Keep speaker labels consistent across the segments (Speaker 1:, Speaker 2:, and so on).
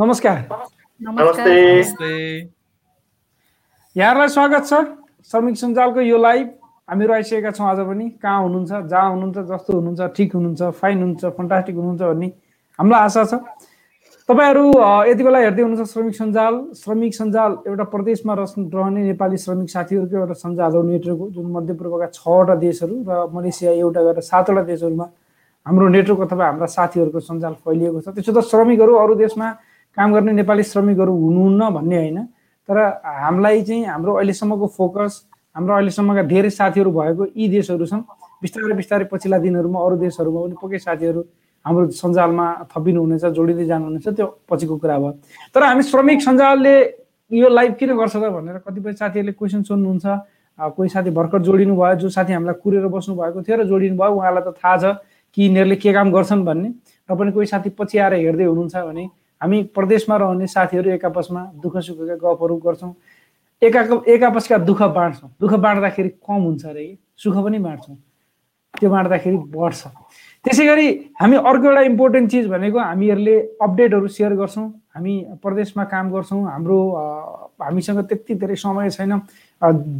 Speaker 1: नमस्कार
Speaker 2: नमस्ते
Speaker 1: यहाँहरूलाई स्वागत छ श्रमिक सञ्जालको यो लाइभ हामीहरू आइसकेका छौँ आज पनि कहाँ हुनुहुन्छ जहाँ हुनुहुन्छ जस्तो हुनुहुन्छ ठिक हुनुहुन्छ फाइन हुनुहुन्छ फन्टास्टिक हुनुहुन्छ भन्ने हामीलाई आशा छ तपाईँहरू यति बेला हेर्दै हुनुहुन्छ श्रमिक सञ्जाल श्रमिक सञ्जाल एउटा प्रदेशमा रहने नेपाली श्रमिक साथीहरूको एउटा सञ्जाल हो नेटवर्क जुन मध्यपूर्वका छवटा देशहरू र मलेसिया एउटा गरेर सातवटा देशहरूमा हाम्रो नेटवर्क अथवा हाम्रा साथीहरूको सञ्जाल फैलिएको छ त्यसो त श्रमिकहरू अरू देशमा काम गर्ने नेपाली श्रमिकहरू हुनुहुन्न भन्ने होइन। तर हामीलाई चाहिँ हाम्रो अहिलेसम्मको फोकस हाम्रो अहिलेसम्मका धेरै साथीहरू भएको यी देशहरू छन्। बिस्तारै बिस्तारै पछिल्ला दिनहरूमा अरू देशहरूमा पनि पक्कै साथीहरू हाम्रो सञ्जालमा थपिनुहुनेछ जोडिँदै जानुहुनेछ त्यो पछिको कुरा भयो। तर हामी श्रमिक सञ्जालले यो लाइभ किन गर्छ त भनेर कतिपय साथीहरूले क्वेसन सोध्नुहुन्छ। कोही साथी भर्खर जोडिनु भयो जो साथी हामीलाई कुरेर बस्नु भएको थियो र जोडिनु भयो उहाँलाई त थाहा छ कि यिनीहरूले के काम गर्छन् भन्ने। र पनि कोही साथी पछि आएर हेर्दै हुनुहुन्छ भने हामी प्रदेशमा रहने साथीहरू एक आपसमा दुःख सुखका गफहरू गर्छौँ। एका एक आपसका दुःख बाँड्छौँ। दुःख बाँड्दाखेरि कम हुन्छ अरे सुख पनि बाँड्छौँ। त्यो बाँड्दाखेरि बढ्छ। त्यसै गरी हामी अर्को एउटा इम्पोर्टेन्ट चिज भनेको हामीहरूले अपडेटहरू सेयर गर्छौँ। हामी प्रदेशमा काम गर्छौँ। हाम्रो हामीसँग त्यति धेरै समय छैन।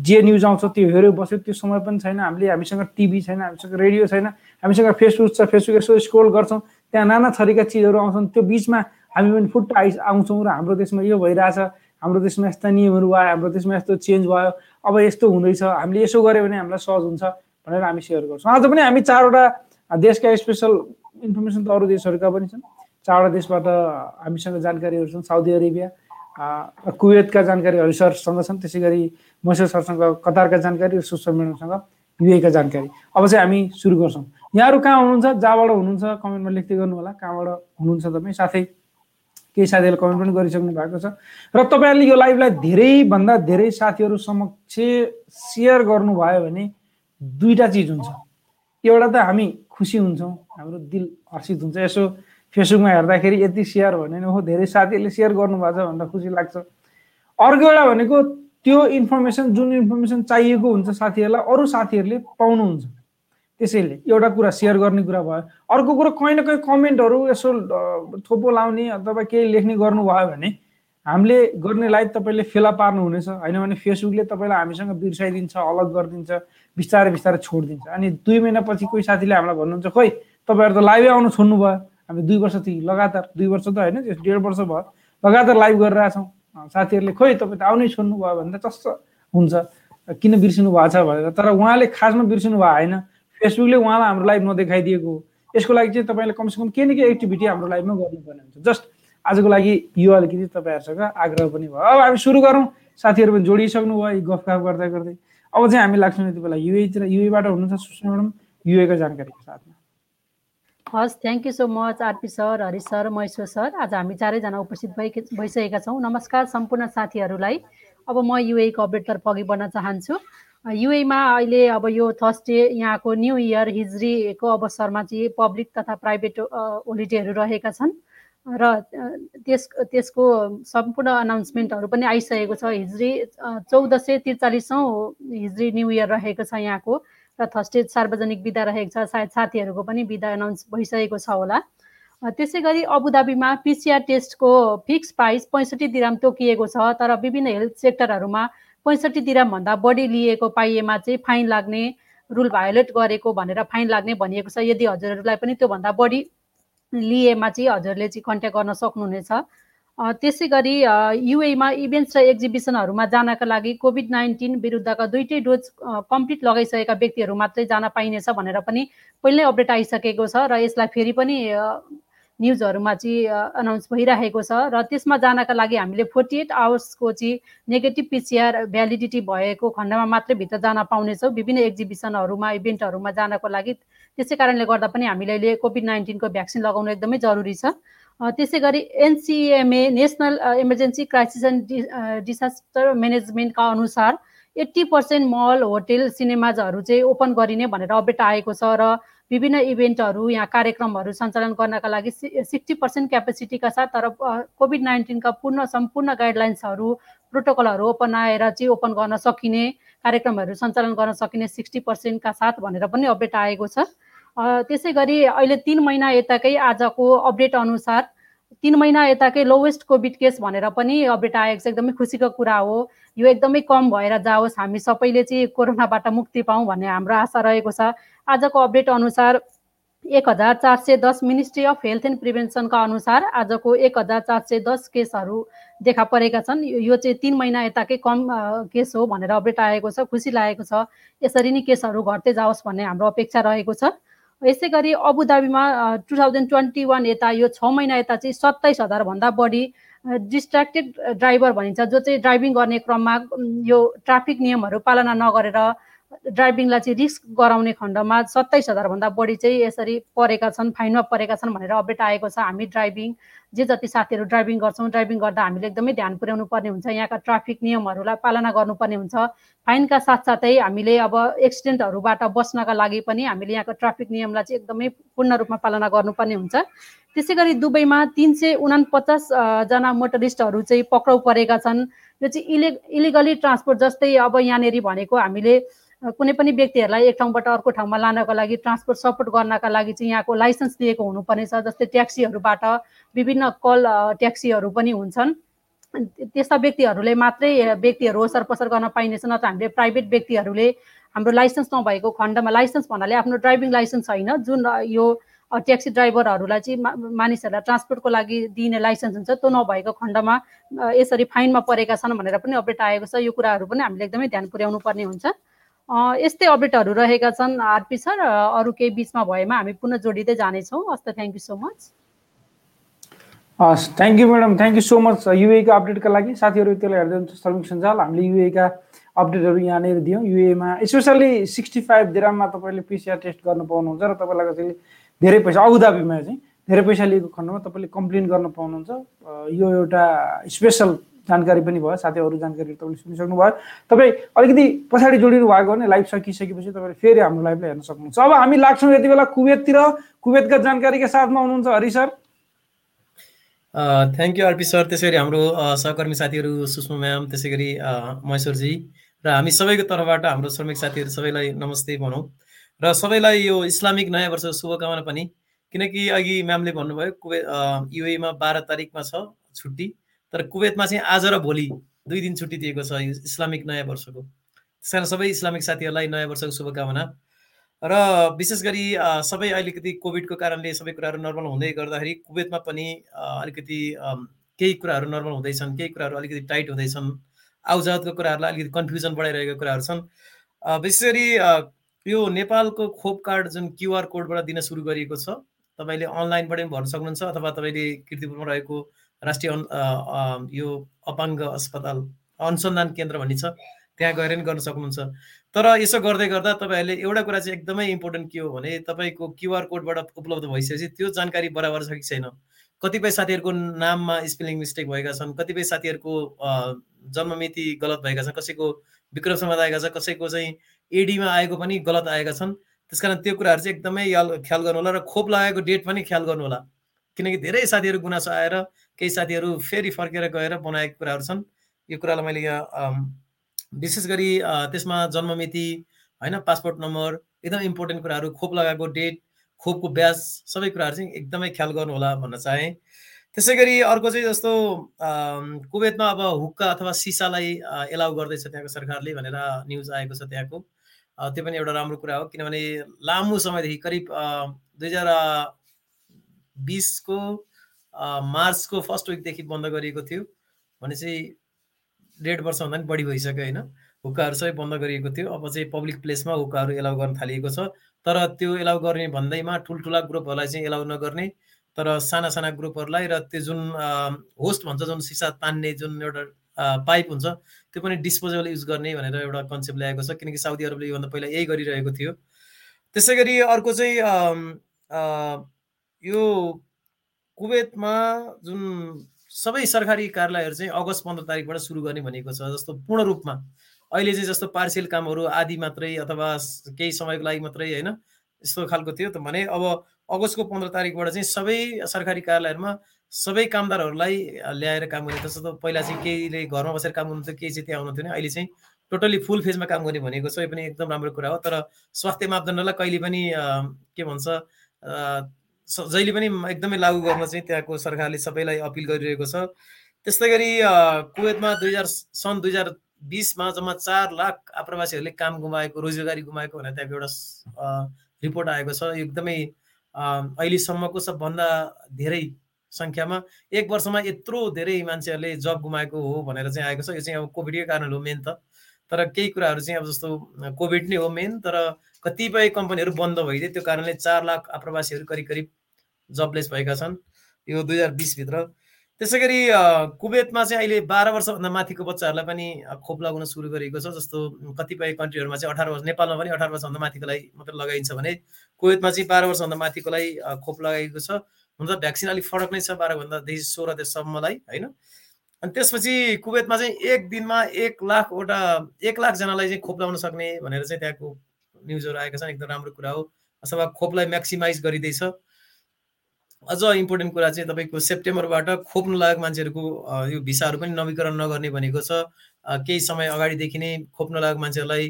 Speaker 1: जे न्युज आउँछ त्यो हेऱ्यो बस्यो त्यो समय पनि छैन। हामीले हामीसँग टिभी छैन हामीसँग रेडियो छैन। हामीसँग फेसबुक छ। फेसबुक यसो स्क्रोल गर्छौँ। त्यहाँ नाना थरीका चिजहरू आउँछन्। त्यो बिचमा हामी पनि फुट्टा आइ आउँछौँ र हाम्रो देशमा यो भइरहेछ। हाम्रो देशमा यस्ता नियमहरू भयो हाम्रो देशमा यस्तो चेन्ज भयो। अब यस्तो हुँदैछ। हामीले यसो गऱ्यो भने हामीलाई सहज हुन्छ भनेर हामी सेयर गर्छौँ। आज पनि हामी चारवटा देशका स्पेसल इन्फर्मेसन त अरू देशहरूका पनि छन्। चारवटा देशबाट हामीसँग जानकारीहरू छन्। साउदी अरेबिया कुवेतका जानकारीहरू सरसँग छन्। त्यसै गरी मैसर सरसँग कतारका जानकारी र म्याडमसँग युएका जानकारी। अब चाहिँ हामी सुरु गर्छौँ। यहाँहरू कहाँ हुनुहुन्छ? जहाँबाट हुनुहुन्छ कमेन्टमा लेख्दै गर्नु होला कहाँबाट हुनुहुन्छ तपाईँ? साथै केही साथीहरूले कमेन्ट पनि गरिसक्नु भएको छ। र तपाईँहरूले यो लाइभलाई धेरैभन्दा धेरै साथीहरू समक्ष सेयर गर्नुभयो भने दुईवटा चिज हुन्छ। एउटा त हामी खुसी हुन्छौँ हाम्रो दिल हर्षित हुन्छ। यसो फेसबुकमा हेर्दाखेरि यति सेयर भने हो धेरै साथीहरूले सेयर गर्नुभएको छ भन्दा खुसी लाग्छ। अर्को एउटा भनेको त्यो इन्फर्मेसन जुन इन्फर्मेसन चाहिएको हुन्छ साथीहरूलाई अरू साथीहरूले पाउनुहुन्छ। त्यसैले एउटा कुरा सेयर गर्ने कुरा भयो। अर्को कुरो कहीँ न कहीँ कमेन्टहरू यसो थोपो लाउने अथवा केही लेख्ने गर्नुभयो भने हामीले गर्ने लाइभ तपाईँले फेला पार्नु हुनेछ होइन भने फेसबुकले तपाईँलाई हामीसँग बिर्साइदिन्छ अलग गरिदिन्छ बिस्तारै बिस्तारै छोडिदिन्छ। अनि दुई महिनापछि कोही साथीले हामीलाई भन्नुहुन्छ खोइ तपाईँहरू त लाइभै आउनु छोड्नु भयो। हामी दुई वर्षदेखि लगातार दुई वर्ष त होइन डेढ वर्ष भयो लगातार लाइभ गरिरहेछौँ। साथीहरूले खोइ तपाईँ त आउनै छोड्नु भयो भने त कस्तो हुन्छ। किन बिर्सिनु भएको छ भनेर। तर उहाँले खासमा बिर्सिनु भएको होइन। फेसबुकले उहाँलाई हाम्रो लाइभ नदेखाइदिएको। यसको लागि चाहिँ तपाईँले कमसेकम केही न केही एक्टिभिटी हाम्रो लाइभमा गर्नुपर्ने हुन्छ जस्ट आजको लागि यो अलिकति तपाईँहरूसँग आग्रह पनि भयो। अब हामी सुरु गरौँ। साथीहरू पनि जोडिसक्नु भयो गफ गर्दा गर्दै। अब चाहिँ हामी लाग्छौँ यति बेला युएतिर युएबाट हुनुहुन्छ सुषमा म्याडम युएको जानकारीको साथमा
Speaker 3: हस् thank you so much RP sir Hari sir Maheshwar sir. आज हामी चारैजना उपस्थित भइ भइसकेका छौँ। नमस्कार सम्पूर्ण साथीहरूलाई। अब म युएको अपडेटतर्फ अघि बढ्न चाहन्छु। युएमा अहिले अब यो थर्सडे यहाँको न्यु इयर हिजरीको अवसरमा चाहिँ पब्लिक तथा प्राइभेट होलिडेहरू रहेका छन्। र त्यस त्यसको सम्पूर्ण अनाउन्समेन्टहरू पनि आइसकेको छ। हिजरी चौध सय त्रिचालिसौँ हिजरी न्यु इयर रहेको छ यहाँको। र थर्सडे सार्वजनिक विदा रहेको छ। सायद साथीहरूको पनि विदा अनाउन्स भइसकेको छ होला। त्यसै गरी अबुधाबीमा पिसिआर टेस्टको फिक्स प्राइस पैँसठी दिराम तोकिएको छ। तर विभिन्न हेल्थ सेक्टरहरूमा पैँसठी दिरामभन्दा बढी लिएको पाइएमा चाहिँ फाइन लाग्ने रुल भायोलेट गरेको भनेर फाइन लाग्ने भनिएको छ। यदि हजुरहरूलाई पनि त्योभन्दा बढी लिएमा चाहिँ हजुरले चाहिँ कन्ट्याक्ट गर्न सक्नुहुनेछ। त्यसै गरी युएमा इभेन्ट्स र एक्जिबिसनहरूमा जानका लागि कोभिड नाइन्टिन विरुद्धका दुइटै डोज कम्प्लिट लगाइसकेका व्यक्तिहरू मात्रै जान पाइनेछ भनेर पनि पहिल्यै अपडेट आइसकेको छ र यसलाई फेरि पनि न्युजहरूमा चाहिँ अनाउन्स भइरहेको छ र त्यसमा जानका लागि हामीले फोर्टी एट आवर्सको चाहिँ नेगेटिभ पिसिआर भ्यालिडिटी भएको खण्डमा मात्रै भित्र जान पाउनेछौँ। विभिन्न एक्जिबिसनहरूमा इभेन्टहरूमा जानको लागि। त्यसै कारणले गर्दा पनि हामीले अहिले कोभिड नाइन्टिनको भ्याक्सिन लगाउनु एकदमै जरुरी छ। त्यसै गरी NCEMA national emergency crisis and disaster म्यानेजमेन्टका अनुसार एट्टी पर्सेन्ट मल होटेल सिनेमाजहरू चाहिँ ओपन गरिने भनेर अपडेट आएको छ र विभिन्न इभेन्टहरू यहाँ कार्यक्रमहरू सञ्चालन गर्नका लागि सिक्सटी पर्सेन्ट क्यापेसिटीका साथ तर कोभिड नाइन्टिनका पूर्ण सम्पूर्ण गाइडलाइन्सहरू प्रोटोकलहरू अपनाएर चाहिँ ओपन गर्न सकिने कार्यक्रमहरू सञ्चालन गर्न सकिने सिक्सटी पर्सेन्टका साथ भनेर पनि अपडेट आएको छ। त्यसै गरी अहिले तिन महिना यताकै आजको अपडेट अनुसार तिन महिना यताकै लोवेस्ट कोभिड केस भनेर पनि अपडेट आएको छ। एकदमै खुसीको कुरा हो। यो एकदमै कम भएर जाओस्। हामी सबैले चाहिँ कोरोनाबाट मुक्ति पाऊँ भन्ने हाम्रो आशा रहेको छ। आजको अपडेट अनुसार एक हजार चार सय दस मिनिस्ट्री अफ हेल्थ एन्ड प्रिभेन्सनका अनुसार आजको एक हजार चार सय दस केसहरू देखा परेका छन्। यो चाहिँ तिन महिना यताकै कम केस हो भनेर अपडेट आएको छ खुसी लागेको छ। यसरी नै केसहरू घट्दै जाओस् भन्ने हाम्रो अपेक्षा रहेको छ। यसै गरी अबुधाबीमा टु थाउजन्ड ट्वेन्टी वान यता यो छ महिना यता चाहिँ सत्ताइस हजारभन्दा बढी डिस्ट्राक्टेड ड्राइभर भनिन्छ जो चाहिँ ड्राइभिङ गर्ने क्रममा यो ट्राफिक नियमहरू पालना नगरेर ड्राइभिङलाई चाहिँ रिस्क गराउने खण्डमा सत्ताइस हजारभन्दा बढी चाहिँ यसरी परेका छन् फाइनमा परेका छन् भनेर अपडेट आएको छ। हामी ड्राइभिङ जे जति साथीहरू ड्राइभिङ गर्छौँ ड्राइभिङ गर्दा हामीले एकदमै ध्यान पुर्याउनु पर्ने हुन्छ। यहाँका ट्राफिक नियमहरूलाई पालना गर्नुपर्ने हुन्छ। फाइनका साथसाथै हामीले अब एक्सिडेन्टहरूबाट बस्नका लागि पनि हामीले यहाँको ट्राफिक नियमलाई चाहिँ एकदमै पूर्ण रूपमा पालना गर्नुपर्ने हुन्छ। त्यसै गरी दुबईमा तिन सय उनापचासजना मोटरिस्टहरू चाहिँ पक्राउ परेका छन्। यो चाहिँ इले इलिगली ट्रान्सपोर्ट जस्तै अब यहाँनिर भनेको हामीले कुनै पनि व्यक्तिहरूलाई एक ठाउँबाट अर्को ठाउँमा लानको लागि ट्रान्सपोर्ट सपोर्ट गर्नका लागि चाहिँ यहाँको लाइसेन्स लिएको हुनुपर्नेछ जस्तै ट्याक्सीहरूबाट विभिन्न कल ट्याक्सीहरू पनि हुन्छन्। त्यस्ता व्यक्तिहरूले मात्रै व्यक्तिहरू ओसार पसार गर्न पाइनेछ नत्र हामीले प्राइभेट व्यक्तिहरूले हाम्रो लाइसेन्स नभएको खण्डमा लाइसेन्स भन्नाले आफ्नो ड्राइभिङ लाइसेन्स छैन जुन यो ट्याक्सी ड्राइभरहरूलाई चाहिँ मानिसहरूलाई ट्रान्सपोर्टको लागि दिने लाइसेन्स हुन्छ त्यो नभएको खण्डमा यसरी फाइनमा परेका छन् भनेर पनि अपडेट आएको छ। यो कुराहरू पनि हामीले एकदमै ध्यान पुर्याउनु पर्ने हुन्छ। यस्तै अपडेटहरू रहेका छन् आरपी सर अरू केही बिचमा भएमा हामी पुनः जोडिँदै जानेछौँ। हस् त थ्याङ्क यू सो मच
Speaker 1: हस् thank you madam thank you so much युएका अपडेटका लागि साथीहरू त्यसलाई हेर्दै हुन्छ श्रमिक सञ्जाल हामीले युएका अपडेटहरू यहाँनिर दियौँ। युएमा स्पेसल्ली सिक्सटी फाइभ दिराममा तपाईँले पिसिआर टेस्ट गर्नु पाउनुहुन्छ र तपाईँलाई कसैले धेरै पैसा अबुधाबीमा चाहिँ धेरै पैसा लिएको खण्डमा तपाईँले कम्प्लेन गर्न पाउनुहुन्छ। यो एउटा स्पेसल जानकारी पनि भयो साथै अरू जानकारी तपाईँले सुनिसक्नु भयो तपाईँ अलिकति पछाडि जोडिनु भएको भने लाइभ सकिसकेपछि तपाईँले फेरि हाम्रो लाइभलाई हेर्न सक्नुहुन्छ। अब हामी लाग्छौँ यति बेला कुवेततिर। कुवेतका जानकारीका साथमा हुनुहुन्छ Hari sir.
Speaker 2: Thank you RP sir. त्यसै गरी हाम्रो सहकर्मी साथीहरू सुषमा म्याम त्यसै गरी महेश्वरजी र हामी सबैको तर्फबाट हाम्रो श्रमिक साथीहरू सबैलाई नमस्ते भनौँ। र सबैलाई यो इस्लामिक नयाँ वर्षको शुभकामना पनि। किनकि अघि म्यामले भन्नुभयो कुवे युएमा बाह्र तारिकमा छ छुट्टी। तर कुवेतमा चाहिँ आज र भोलि दुई दिन छुट्टी दिएको छ इस्लामिक नयाँ वर्षको। त्यस कारण सबै इस्लामिक साथीहरूलाई नयाँ वर्षको शुभकामना। र विशेष गरी सबै अलिकति कोभिडको कारणले सबै कुराहरू नर्मल हुँदै गर्दाखेरि कुवेतमा पनि अलिकति केही कुराहरू नर्मल हुँदैछन् केही कुराहरू अलिकति टाइट हुँदैछन् आउजातको कुराहरूलाई अलिकति कन्फ्युजन बढाइरहेको कुराहरू छन्। विशेष गरी यो नेपालको खोप कार्ड जुन क्युआर कोडबाट दिन सुरु गरिएको छ तपाईँले अनलाइनबाट पनि भर्न सक्नुहुन्छ अथवा तपाईँले किर्तिपुरमा रहेको राष्ट्रिय यो अपाङ्ग अस्पताल अनुसन्धान केन्द्र भन्ने छ त्यहाँ गएर पनि गर्न सक्नुहुन्छ। तर यसो गर्दै गर्दा तपाईँहरूले एउटा कुरा चाहिँ एकदमै इम्पोर्टेन्ट के हो भने तपाईँको क्युआर कोडबाट उपलब्ध भइसकेपछि त्यो जानकारी बराबर छ कि छैन? कतिपय साथीहरूको नाममा स्पेलिङ मिस्टेक भएका छन् कतिपय साथीहरूको जन्ममिति गलत भएका छन् कसैको विक्रम समाज आएका छ कसैको चाहिँ एडीमा आएको पनि गलत आएका छन्। त्यस कारण त्यो कुराहरू चाहिँ एकदमै ख्याल गर्नु होला र खोप लगाएको डेट पनि ख्याल गर्नु होला किनकि धेरै साथीहरू गुनासो आएर केही साथीहरू फेरि फर्केर गएर बनाएको कुराहरू छन्। यो कुरालाई मैले यहाँ विशेष गरी त्यसमा जन्ममिति होइन पासपोर्ट नम्बर एकदम इम्पोर्टेन्ट कुराहरू खोप लगाएको डेट खोपको ब्याज सबै कुराहरू चाहिँ एकदमै ख्याल गर्नु होला भन्न चाहेँ। त्यसै गरी अर्को चाहिँ जस्तो कुवेतमा अब हुक्का अथवा सिसालाई एलाउ गर्दैछ त्यहाँको सरकारले भनेर न्युज आएको छ त्यहाँको। त्यो पनि एउटा राम्रो कुरा हो किनभने लामो समयदेखि करिब दुई हजार बिसको मार्चको फर्स्ट विकदेखि बन्द गरिएको थियो भने चाहिँ डेढ वर्षभन्दा पनि बढी भइसक्यो होइन। हुक्काहरू सबै बन्द गरिएको थियो। अब चाहिँ पब्लिक प्लेसमा हुक्काहरू एलाउ गर्न थालिएको छ। तर त्यो एलाउ गर्ने भन्दैमा ठुल्ठुला ग्रुपहरूलाई चाहिँ एलाउ नगर्ने। तर साना साना ग्रुपहरूलाई र त्यो जुन होस्ट भन्छ जुन सिसा तान्ने जुन एउटा पाइप हुन्छ त्यो पनि डिस्पोजेबल युज गर्ने भनेर एउटा कन्सेप्ट ल्याएको छ। किनकि साउदी अरबले योभन्दा पहिला यही गरिरहेको थियो। त्यसै गरी अर्को चाहिँ यो कुवेतमा जुन सबै सरकारी कार्यालयहरू चाहिँ अगस्त पन्ध्र तारिकबाट सुरु गर्ने भनेको छ जस्तो पूर्ण रूपमा। अहिले चाहिँ जस्तो पार्सियल कामहरू आदि मात्रै अथवा केही समयको लागि मात्रै होइन यस्तो खालको थियो त भने अब अगस्तको पन्ध्र तारिकबाट चाहिँ सबै सरकारी कार्यालयहरूमा सबै कामदारहरूलाई ल्याएर काम गर्ने जस्तो पहिला चाहिँ केहीले घरमा बसेर काम गर्नुहुन्थ्यो केही चाहिँ त्यहाँ आउनुहुन्थ्यो अहिले चाहिँ टोटल्ली फुल फेजमा काम गर्ने भनेको छ यो पनि एकदम राम्रो कुरा हो। तर स्वास्थ्य मापदण्डलाई कहिले पनि के भन्छ जहिले पनि एकदमै लागू गर्न चाहिँ त्यहाँको सरकारले सबैलाई अपिल गरिरहेको छ। त्यस्तै गरी कुवेतमा दुई हजार सन् दुई हजार बिसमा जम्मा चार लाख आप्रवासीहरूले काम गुमाएको रोजगारी गुमाएको भनेर त्यहाँको एउटा रिपोर्ट आएको छ। एकदमै अहिलेसम्मको सबभन्दा धेरै सङ्ख्यामा एक वर्षमा यत्रो धेरै मान्छेहरूले जब गुमाएको हो भनेर चाहिँ आएको छ। यो चाहिँ अब कोभिडकै कारण हो मेन त। तर केही कुराहरू चाहिँ अब जस्तो कोभिड नै हो मेन तर कतिपय कम्पनीहरू बन्द भइदियो त्यो कारणले चार लाख आप्रवासीहरू करिब करिब जबलेस भएका छन्। यो दुई हजार बिसभित्र त्यसै गरी कुवेतमा चाहिँ अहिले बाह्र वर्षभन्दा माथिको बच्चाहरूलाई पनि खोप लगाउन सुरु गरेको छ जस्तो कतिपय कन्ट्रीहरूमा चाहिँ अठार वर्ष नेपालमा पनि अठार वर्षभन्दा माथिकोलाई मात्रै लगाइन्छ भने कुवेतमा चाहिँ बाह्र वर्षभन्दा माथिकोलाई खोप लगाइएको छ। हुन त भ्याक्सिन अलिक फरक नै छ बाह्रभन्दादेखि सोह्र देशसम्मलाई होइन? अनि त्यसपछि कुवेतमा चाहिँ एक दिनमा एक लाखवटा एक लाखजनालाई चाहिँ खोप लगाउन सक्ने भनेर चाहिँ त्यहाँको न्युजहरू आएका छन्। एकदम राम्रो कुरा हो। अथवा खोपलाई म्याक्सिमाइज गरिँदैछ। अझ इम्पोर्टेन्ट कुरा चाहिँ तपाईँको सेप्टेम्बरबाट खोप्नु लागेको मान्छेहरूको यो भिसाहरू पनि नवीकरण नगर्ने भनेको छ। केही समय अगाडिदेखि नै खोप्न लागेको मान्छेहरूलाई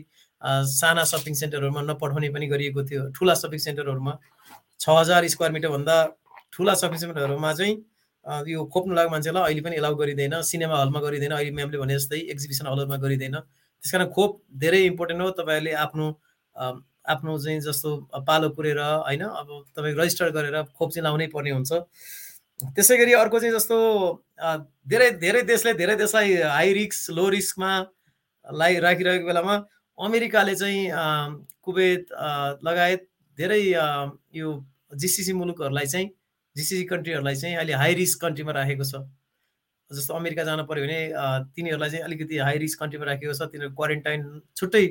Speaker 2: साना सपिङ सेन्टरहरूमा नपठाउने पनि गरिएको थियो। ठुला सपिङ सेन्टरहरूमा छ हजार स्क्वायर मिटरभन्दा ठुला सपिङ सेन्टरहरूमा चाहिँ यो खोप्नु लागेको मान्छेलाई अहिले पनि एलाउ गरिँदैन सिनेमा हलमा गरिँदैन। अहिले म्यामले भने जस्तै एक्जिबिसन हलहरूमा गरिँदैन। त्यस कारण खोप धेरै इम्पोर्टेन्ट हो। तपाईँहरूले आफ्नो आफ्नो चाहिँ जस्तो पालो पुरेर होइन अब तपाईँ रजिस्टर गरेर खोप चाहिँ लाउनै पर्ने हुन्छ। त्यसै गरी अर्को चाहिँ जस्तो धेरै धेरै देशले धेरै देशलाई हाई रिस्क लो रिस्कमा लाई राखिरहेको बेलामा अमेरिकाले चाहिँ कुवेत लगायत धेरै यो जिसिसी मुलुकहरूलाई चाहिँ जिसिसी कन्ट्रीहरूलाई चाहिँ अहिले हाई रिस्क कन्ट्रीमा राखेको छ। जस्तो अमेरिका जानु पऱ्यो भने तिनीहरूलाई चाहिँ अलिकति हाई रिस्क कन्ट्रीमा राखेको छ। तिनीहरू क्वारेन्टाइन छुट्टै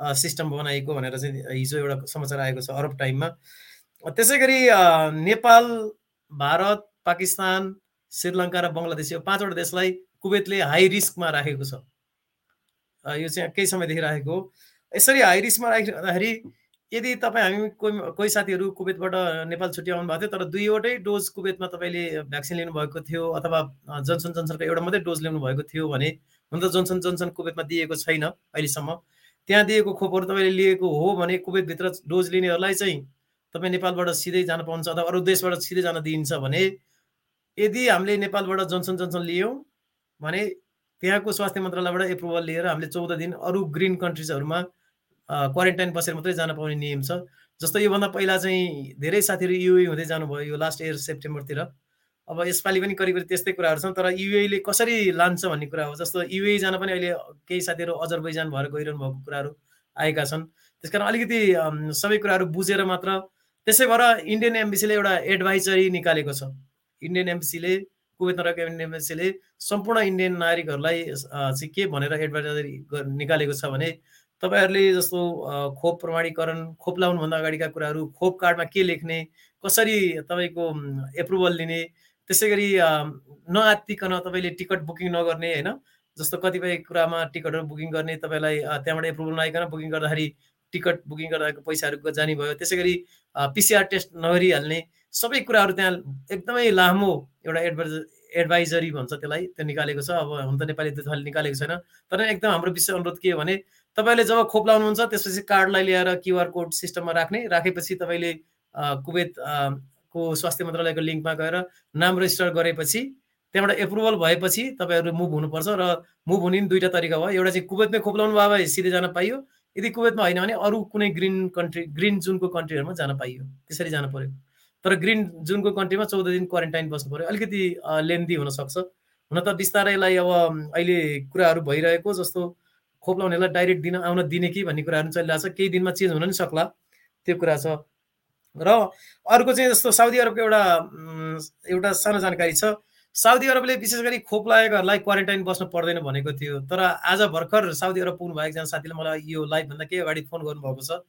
Speaker 2: सिस्टम बनाएको भनेर चाहिँ हिजो एउटा समाचार आएको छ अरब टाइममा। त्यसै गरी नेपाल भारत पाकिस्तान श्रीलङ्का र बङ्गलादेश यो पाँचवटा देशलाई कुवेतले हाई रिस्कमा राखेको छ। यो चाहिँ केही समयदेखि राखेको हो। यसरी हाई रिस्कमा राखिरहँदाखेरि यदि तपाईँ हामी कोही कोही साथीहरू कुवेतबाट नेपाल छुट्टी आउनु भएको थियो तर दुईवटै डोज कुवेतमा तपाईँले भ्याक्सिन लिनुभएको थियो अथवा जनसन जनसनको एउटा मात्रै डोज लिनु भएको थियो भने हुन त जनसन जनसन कुवेतमा दिएको छैन अहिलेसम्म। त्यहाँ दिएको खोपहरू तपाईँले लिएको हो भने कुवेतभित्र डोज लिनेहरूलाई चाहिँ तपाईँ नेपालबाट सिधै जान पाउँछ अथवा अरू देशबाट सिधै जान दिइन्छ भने यदि हामीले नेपालबाट जनसन जनसन लियौँ भने त्यहाँको स्वास्थ्य मन्त्रालयबाट एप्रुभल लिएर हामीले चौध दिन अरू ग्रिन कन्ट्रिजहरूमा क्वारेन्टाइन बसेर मात्रै जान पाउने नियम छ। जस्तो योभन्दा पहिला चाहिँ धेरै साथीहरू युए हुँदै जानुभयो यो लास्ट इयर सेप्टेम्बरतिर अब यसपालि पनि करिब त्यस्तै कुराहरू छन् तर युएले कसरी लान्छ भन्ने कुरा हो? जस्तो युए जान पनि अहिले केही साथीहरू अजरबैजान भएर गइरहनु भएको कुराहरू आएका छन्। त्यस कारण अलिकति सबै कुराहरू बुझेर मात्र त्यसै भएर इन्डियन एम्बेसीले एउटा एडभाइजरी निकालेको छ। इन्डियन एम्बेसीले कुवेतमा रहेको इन्डियन एम्बेसीले सम्पूर्ण इन्डियन नागरिकहरूलाई चाहिँ के भनेर एडभाइजरी निकालेको छ भने तपाईँहरूले जस्तो खोप प्रमाणीकरण खोप लाउनुभन्दा अगाडिका कुराहरू खोप कार्डमा के लेख्ने कसरी तपाईँको एप्रुभल लिने त्यसै गरी नआत्तिकन तपाईँले टिकट बुकिङ नगर्ने होइन? जस्तो कतिपय कुरामा टिकटहरू बुकिङ गर्ने तपाईँलाई त्यहाँबाट एप्रुभल नआइकन बुकिङ गर्दाखेरि टिकट बुकिङ गर्दाको पैसाहरू जाने भयो। त्यसै गरी पिसिआर टेस्ट नगरिहाल्ने सबै कुराहरू त्यहाँ एकदमै लामो एउटा एडभाइज एडभाइजरी भन्छ त्यसलाई त्यो निकालेको छ। अब हुन त नेपाली त्यो निकालेको छैन। तर एकदम हाम्रो विशेष अनुरोध के हो भने तपाईँले जब खोप लाउनुहुन्छ त्यसपछि कार्डलाई ल्याएर क्युआर कोड सिस्टममा राख्ने राखेपछि तपाईँले कुवेत को स्वास्थ्य मन्त्रालयको लिङ्कमा गएर नाम रेजिस्टर गरेपछि त्यहाँबाट एप्रुभल भएपछि तपाईँहरू मुभ हुनुपर्छ र मुभ हुने दुईवटा तरिका भयो। एउटा चाहिँ कुवेतमै खोप्लाउनु भयो भए सिधै जान पाइयो। यदि कुवेतमा होइन भने अरू कुनै ग्रिन कन्ट्री ग्रिन जुनको कन्ट्रीहरूमा जान पाइयो। त्यसरी जानु पर्यो। तर ग्रिन जुनको कन्ट्रीमा चौध दिन क्वारेन्टाइन बस्नु पऱ्यो अलिकति लेन्दी हुनसक्छ। हुन त बिस्तारैलाई अब अहिले कुराहरू भइरहेको जस्तो खोप लाउनेलाई डाइरेक्ट दिन आउन दिने कि भन्ने कुराहरू चलिरहेको छ केही दिनमा चेन्ज हुन नि सक्ला। त्यो कुरा छ। र अर्को चाहिँ जस्तो साउदी अरबको एउटा एउटा सानो जानकारी छ। साउदी अरबले विशेष गरी खोप लागेकोहरूलाई क्वारेन्टाइन बस्नु पर्दैन भनेको थियो। तर आज भर्खर साउदी अरब पुग्नु भएको एकजना साथीले मलाई यो लाइभभन्दा केही अगाडि फोन गर्नुभएको छ।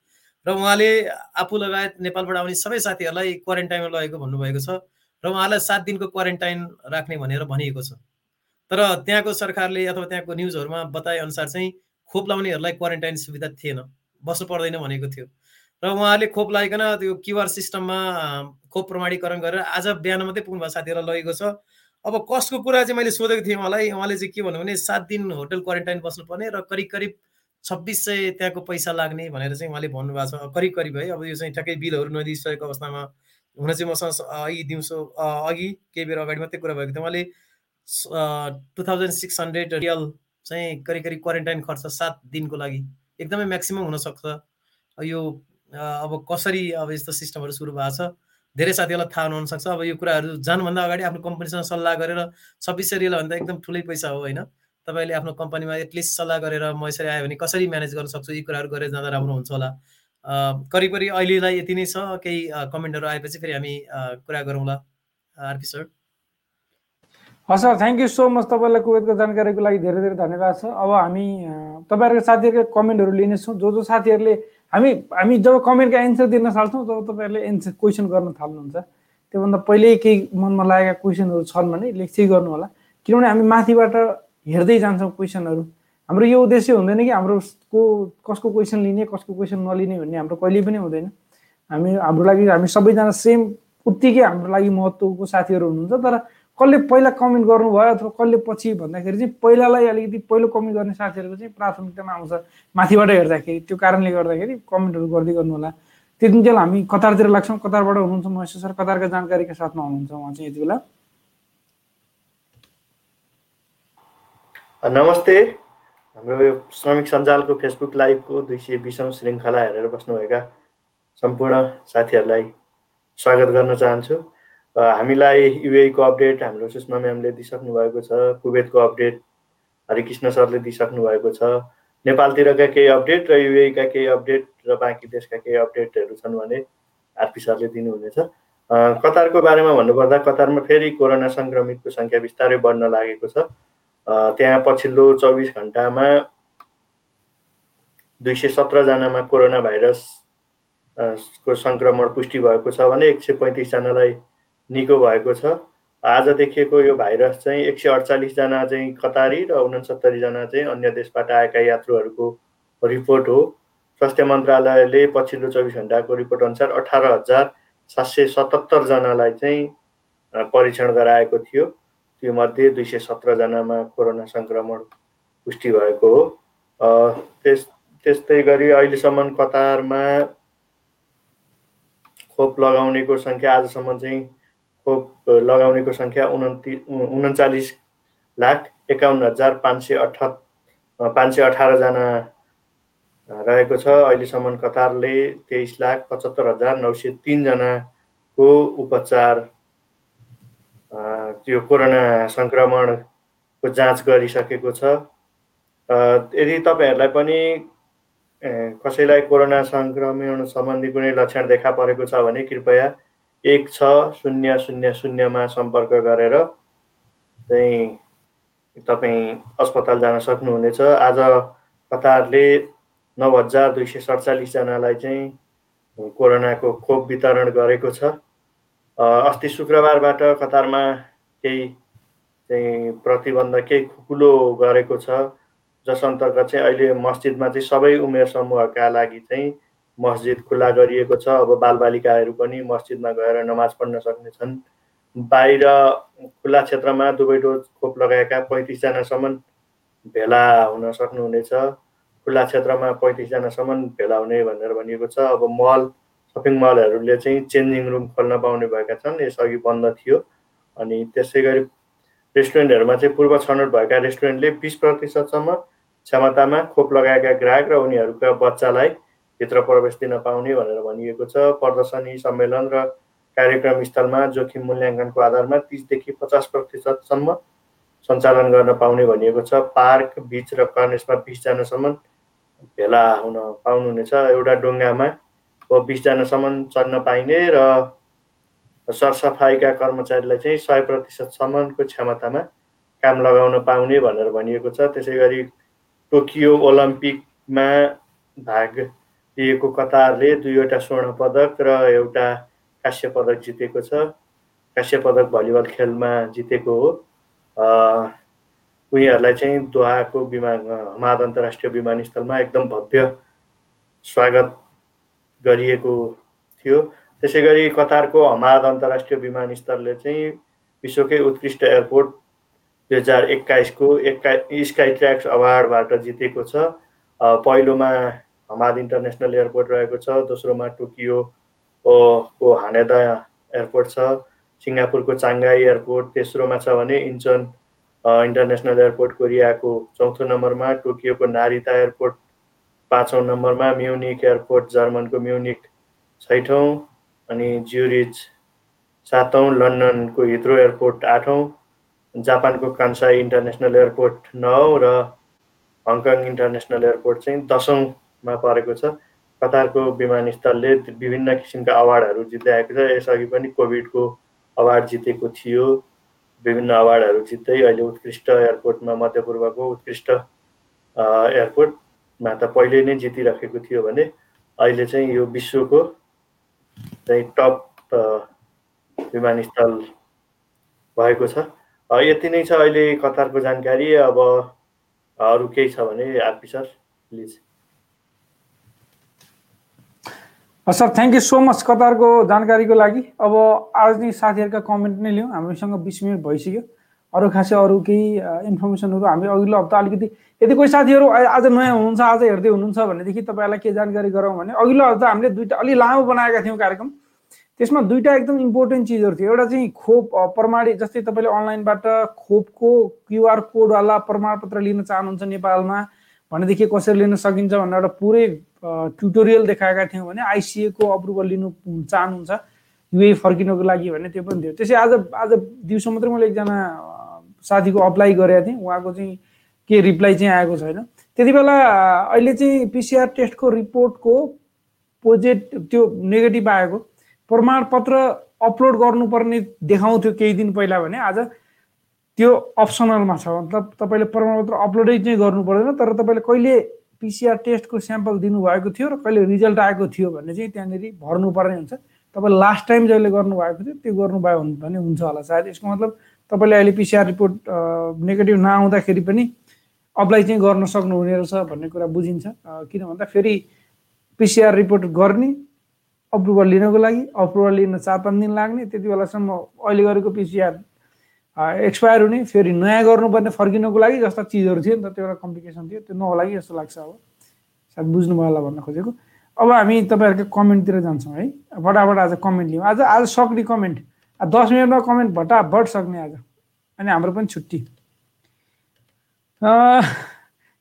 Speaker 2: र उहाँले आफू लगायत नेपालबाट आउने सबै साथीहरूलाई क्वारेन्टाइनमा लगेको भन्नुभएको छ र उहाँलाई सात दिनको क्वारेन्टाइन राख्ने भनेर भनिएको छ। तर त्यहाँको सरकारले अथवा त्यहाँको न्युजहरूमा बताए अनुसार चाहिँ खोप लाउनेहरूलाई क्वारेन्टाइन सुविधा थिएन। बस्नु पर्दैन भनेको थियो। र उहाँले खोप लगाइकन त्यो क्युआर सिस्टममा खोप प्रमाणीकरण गरेर आज बिहान मात्रै पुग्नु भएको साथीहरूलाई लगेको छ। अब कस्टको कुरा चाहिँ मैले सोधेको थिएँ उहाँलाई उहाँले चाहिँ के भन्नु भने सात दिन होटल क्वारेन्टाइन बस्नुपर्ने र करिब करिब छब्बिस सय त्यहाँको पैसा लाग्ने भनेर चाहिँ उहाँले भन्नुभएको छ। करिब करिब है अब यो चाहिँ ठ्याक्कै बिलहरू नदिइसकेको अवस्थामा हुन चाहिँ मसँग अघि दिउँसो अघि केही बेर अगाडि मात्रै कुरा भएको थियो। उहाँले टु थाउजन्ड सिक्स हन्ड्रेड रियल चाहिँ करिब करिब क्वारेन्टाइन खर्च सात दिनको लागि एकदमै म्याक्सिमम् हुनसक्छ। यो अब कसरी अब यस्तो सिस्टमहरू सुरु भएको छ? धेरै साथीहरूलाई थाहा नहुनसक्छ। अब यो कुराहरू जानुभन्दा अगाडि आफ्नो कम्पनीसँग सल्लाह गरेर छब्बिस सय रियल भन्दा एकदम ठुलै पैसा हो होइन? तपाईँले आफ्नो कम्पनीमा एटलिस्ट सल्लाह गरेर म यसरी आयो भने कसरी म्यानेज गर्न सक्छु? यी कुराहरू गरेर जाँदा राम्रो हुन्छ होला। करिब करिब अहिलेलाई यति नै छ। केही कमेन्टहरू आएपछि फेरि हामी कुरा गरौँला आरपी सर?
Speaker 1: हस् sir thank you so much तपाईँलाई कुवेतको जानकारीको लागि धेरै धेरै धन्यवाद छ। अब हामी तपाईँहरूको साथीहरूको कमेन्टहरू लिनेछौँ। जो जो साथीहरूले हामी हामी जब कमेन्टको एन्सर दिन थाल्छौँ तब तपाईँहरूले एन्सर क्वेसन गर्न थाल्नुहुन्छ। त्योभन्दा पहिल्यै केही मनमा लागेका क्वेसनहरू छन् भने लेख्दै गर्नु होला किनभने हामी माथिबाट हेर्दै जान्छौँ क्वेसनहरू हाम्रो यो उद्देश्य हुँदैन कि हाम्रो को कसको क्वेसन लिने कसको क्वेसन नलिने भन्ने हाम्रो कहिले पनि हुँदैन। हामी हाम्रो लागि हामी सबैजना सेम उत्तिकै हाम्रो लागि महत्त्वको साथीहरू हुनुहुन्छ तर कसले पहिला कमेन्ट गर्नुभयो अथवा कसले पछि भन्दाखेरि चाहिँ पहिलालाई अलिकति पहिलो कमेन्ट गर्ने साथीहरूको चाहिँ प्राथमिकतामा आउँछ। माथिबाट हेर्दाखेरि त्यो कारणले गर्दाखेरि कमेन्टहरू गर्दै गर्नु होला त्यतिन्जेल हामी कतारतिर लाग्छौँ कतारबाट हुनुहुन्छ महेश सर कतारका जानकारीका साथमा हुनुहुन्छ उहाँ चाहिँ यति बेला।
Speaker 4: नमस्ते। हाम्रो यो श्रमिक सञ्जालको फेसबुक लाइभको दुई सय बिसौँ श्रृङ्खला हेरेर बस्नुभएका सम्पूर्ण साथीहरूलाई स्वागत गर्न चाहन्छु। हामीलाई युएको अपडेट हाम्रो सुषमा म्यामले दिइसक्नु भएको छ कुवेतको अपडेट हरिकृष्ण सरले दिइसक्नु भएको छ। नेपालतिरका केही अपडेट र युएका केही अपडेट र बाँकी देशका केही अपडेटहरू छन् भने आरपी सरले दिनुहुनेछ। कतारको बारेमा भन्नुपर्दा कतारमा फेरि कोरोना सङ्क्रमितको सङ्ख्या बिस्तारै बढ्न लागेको छ। त्यहाँ पछिल्लो चौबिस घन्टामा दुई सय सत्रजनामा कोरोना भाइरस को सङ्क्रमण पुष्टि भएको छ भने एक सय पैँतिसजनालाई निको भएको छ। आज देखिएको यो भाइरस चाहिँ एक सय अडचालिसजना चाहिँ कतारी र उनसत्तरीजना चाहिँ अन्य देशबाट आएका यात्रुहरूको रिपोर्ट हो। स्वास्थ्य मन्त्रालयले पछिल्लो चौबिस घन्टाको रिपोर्ट अनुसार अठार हजार सात सय सतहत्तरजनालाई चाहिँ परीक्षण गराएको थियो। त्यो मध्ये दुई सय सत्रजनामा कोरोना सङ्क्रमण पुष्टि भएको हो। त्यस त्यस्तै गरी अहिलेसम्म कतारमा खोप लगाउनेको सङ्ख्या आजसम्म चाहिँ खोप लगाउनेको सङ्ख्या उन्ति उन्चालिस लाख एकाउन्न हजार पाँच सय अठ पाँच सय अठारजना रहेको छ। अहिलेसम्म कतारले तेइस लाख पचहत्तर हजार नौ सय तिनजनाको उपचार त्यो कोरोना सङ्क्रमणको जाँच गरिसकेको छ। यदि तपाईँहरूलाई पनि कसैलाई कोरोना सङ्क्रमण सम्बन्धी कुनै लक्षण देखा परेको छ भने कृपया एक छ शून्य शून्य शून्यमा सम्पर्क गरेर चाहिँ तपाईँ अस्पताल जान सक्नुहुनेछ। आज कतारले नौ हजार दुई सय सडचालिसजनालाई चाहिँ कोरोनाको खोप वितरण गरेको छ। अस्ति शुक्रबारबाट कतारमा केही चाहिँ प्रतिबन्ध केही खुकुलो गरेको छ। जस अन्तर्गत चाहिँ अहिले मस्जिदमा चाहिँ सबै उमेर समूहका लागि चाहिँ मस्जिद खुल्ला गरिएको छ। अब बालबालिकाहरू पनि मस्जिदमा गएर नमाज पढ्न सक्नेछन्। बाहिर खुल्ला क्षेत्रमा दुवै डोज खोप लगाएका पैँतिसजनासम्म भेला हुन सक्नुहुनेछ। खुल्ला क्षेत्रमा पैँतिसजनासम्म भेला हुने भनेर भनिएको छ। अब मल सपिङ मलहरूले चाहिँ चेन्जिङ रुम खोल्न पाउने भएका छन्। यसअघि बन्द थियो। अनि त्यसै गरी रेस्टुरेन्टहरूमा चाहिँ पूर्व छनौट भएका रेस्टुरेन्टले बिस प्रतिशतसम्म क्षमतामा खोप लगाएका ग्राहक र उनीहरूका बच्चालाई भित्र प्रवेश दिन पाउने भनेर भनिएको छ। प्रदर्शनी सम्मेलन र कार्यक्रम स्थलमा जोखिम मूल्याङ्कनको आधारमा तिसदेखि पचास प्रतिशतसम्म सञ्चालन गर्न पाउने भनिएको छ। पार्क बिच र कर्नेसमा बिसजनासम्म भेला हुन पाउनुहुनेछ। एउटा डुङ्गामा बिसजनासम्म चढ्न पाइने र सरसफाइका कर्मचारीलाई चाहिँ सय प्रतिशतसम्मको क्षमतामा काम लगाउन पाउने भनेर भनिएको छ। त्यसै गरी टोकियो ओलम्पिकमा भाग लिएको कतारले दुईवटा स्वर्ण पदक र एउटा काश्य पदक जितेको छ। काश्य पदक भलिबल खेलमा जितेको हो। उनीहरूलाई चाहिँ दोहाको विमान हमाद अन्तर्राष्ट्रिय विमानस्थलमा एकदम भव्य स्वागत गरिएको थियो। त्यसै गरी कतारको हमाद अन्तर्राष्ट्रिय विमानस्थलले चाहिँ विश्वकै उत्कृष्ट एयरपोर्ट दुई हजार एक्काइसको एक्का स्काई ट्र्याक्स अवार्डबाट जितेको छ। पहिलोमा हमाद इन्टरनेसनल एयरपोर्ट रहेको छ दोस्रोमा टोकियो को हानेदा एयरपोर्ट छ सिङ्गापुरको चाङ्गाई एयरपोर्ट तेस्रोमा छ भने इन्चन इन्टरनेसनल एयरपोर्ट कोरियाको चौथो नम्बरमा टोकियोको नारिता एयरपोर्ट पाँचौँ नम्बरमा म्युनिक एयरपोर्ट जर्मनको म्युनिक छैठौँ अनि ज्युरिच सातौँ लन्डनको हिथ्रो एयरपोर्ट आठौँ जापानको कान्साई इन्टरनेसनल एयरपोर्ट नौ र हङकङ इन्टरनेसनल एयरपोर्ट चाहिँ दसौँमा परेको छ। कतारको विमानस्थलले विभिन्न किसिमका अवार्डहरू जित्दै आएको छ। यसअघि पनि कोभिडको अवार्ड जितेको थियो। विभिन्न अवार्डहरू जित्दै अहिले उत्कृष्ट एयरपोर्टमा मध्यपूर्वको उत्कृष्ट एयरपोर्टमा त पहिले नै जितिराखेको थियो भने अहिले चाहिँ यो विश्वको चाहिँ टप विमानस्थल भएको छ। यति नै छ अहिले कतारको जानकारी। अब अरू केही छ भने RP sir please.
Speaker 1: Sir thank you so much कतारको जानकारीको लागि। अब आज नै साथीहरूका कमेन्ट नै लिउँ। हामीसँग बिस मिनट भइसक्यो। अरू खासै अरू केही इन्फर्मेसनहरू हामी अघिल्लो हप्ता अलिकति यदि कोही साथीहरू आज नयाँ हुनुहुन्छ आज हेर्दै हुनुहुन्छ भनेदेखि तपाईँलाई के जानकारी गरौँ भने अघिल्लो हप्ता हामीले दुइटा अलिक लामो बनाएका थियौँ कार्यक्रम। त्यसमा दुईवटा एकदम इम्पोर्टेन्ट चिजहरू थियो। एउटा चाहिँ खोप प्रमाणित जस्तै तपाईँले अनलाइनबाट खोपको क्युआर कोडवाला प्रमाणपत्र लिन चाहनुहुन्छ नेपालमा भनेदेखि कसरी लिन सकिन्छ भनेर एउटा पुरै ट्युटोरियल देखाएका थियौँ भने आइसिएको अप्रुभल लिनु चाहनुहुन्छ युए फर्किनको लागि भने त्यो पनि थियो। त्यसै आज आज दिउँसो मात्रै मैले एकजना साथीको अप्लाई गरेको थिएँ। उहाँको चाहिँ के रिप्लाई चाहिँ आएको छैन। त्यति बेला अहिले चाहिँ पिसिआर टेस्टको रिपोर्टको पोजिट त्यो नेगेटिभ आएको। प्रमाणपत्र अपलोड गर्नुपर्ने देखाउँथ्यो केही दिन पहिला भने आज त्यो अप्सनलमा छ। मतलब तपाईँले प्रमाणपत्र अपलोडै चाहिँ गर्नु पर्दैन तर तपाईँले कहिले पिसिआर टेस्टको स्याम्पल दिनुभएको थियो र कहिले रिजल्ट आएको थियो भने चाहिँ त्यहाँनिर भर्नुपर्ने हुन्छ। तपाईँ लास्ट टाइम जहिले गर्नुभएको थियो त्यो गर्नुभयो भने हुन्छ होला। सायद यसको मतलब तपाईँले अहिले पिसिआर रिपोर्ट नेगेटिभ नआउँदाखेरि पनि अप्लाई चाहिँ गर्न सक्नुहुने रहेछ भन्ने कुरा बुझिन्छ। किन भन्दा फेरि पिसिआर रिपोर्ट गर्ने अप्रुभल लिनको लागि अप्रुभल लिन चार पाँच दिन लाग्ने त्यति बेलासम्म अहिले गरेको पिसिआर एक्सपायर हुने फेरि नयाँ गर्नुपर्ने फर्किनुको लागि जस्ता चिजहरू थियो नि त त्यो एउटा कम्प्लिकेसन थियो। त्यो नहोला कि जस्तो लाग्छ अब। सायद बुझ्नुभयो होला भन्न खोजेको। अब हामी तपाईँहरूको कमेन्टतिर जान्छौँ है। फटाफट आज कमेन्ट लियौँ आज आज सक्ने कमेन्ट। दस मिनटमा कमेन्ट भटाभट सक्ने आज। अनि हाम्रो पनि छुट्टी।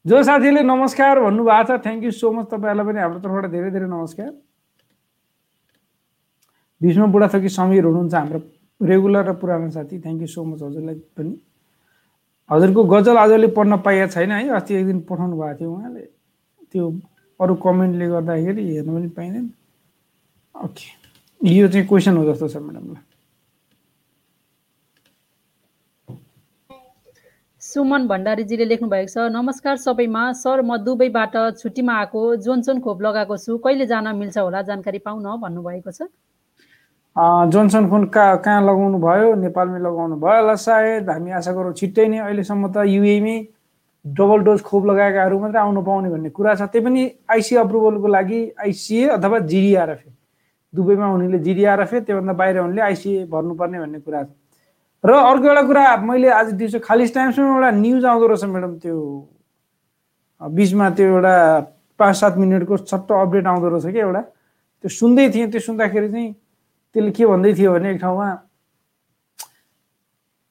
Speaker 1: जो साथीले नमस्कार भन्नुभएको छ थ्याङ्क यू सो मच तपाईँहरूलाई पनि। हाम्रो तर्फबाट धेरै धेरै नमस्कार। भीष्म बुढाथोकी समीर हुनुहुन्छ हाम्रो। रेगुलर र पुरानो साथी थ्याङ्क यू सो मच हजुरलाई पनि। हजुरको गजल आजले पढ्न पाइएको छैन है अस्ति एक दिन पठाउनु भएको थियो उहाँले। त्यो अरू कमेन्टले गर्दाखेरि हेर्नु पनि पाइँदैन। ओके यो चाहिँ क्वेसन हो जस्तो छ म्याडमलाई
Speaker 3: सुमन भण्डारीजीले लेख्नु भएको छ नमस्कार सबैमा सर म दुबईबाट छुट्टीमा आएको जोनसोन खोप लगाएको छु। कहिले जान मिल्छ होला जानकारी पाउन भन्नुभएको छ?
Speaker 1: जोन्सन फोन कहाँ कहाँ लगाउनु भयो नेपालमै लगाउनु भयो होला सायद। हामी आशा गरौँ छिट्टै नै अहिलेसम्म त युएमै डबल डोज खोप लगाएकाहरू मात्रै आउनु पाउने भन्ने कुरा छ। त्यही पनि आइसिए अप्रुभलको लागि आइसिए अथवा जिडिआरएफए दुबईमा हुनेले जिडिआरएफए त्योभन्दा बाहिर हुनेले आइसिए भर्नुपर्ने भन्ने कुरा छ। र अर्को एउटा कुरा मैले आज दिउँसो खालिस टाइम्समा एउटा न्युज आउँदो रहेछ म्याडम त्यो बिचमा त्यो एउटा पाँच सात मिनटको छट्ट अपडेट आउँदो रहेछ कि एउटा। त्यो सुन्दै थिएँ त्यो सुन्दाखेरि चाहिँ त्यसले के भन्दै थियो भने एक ठाउँमा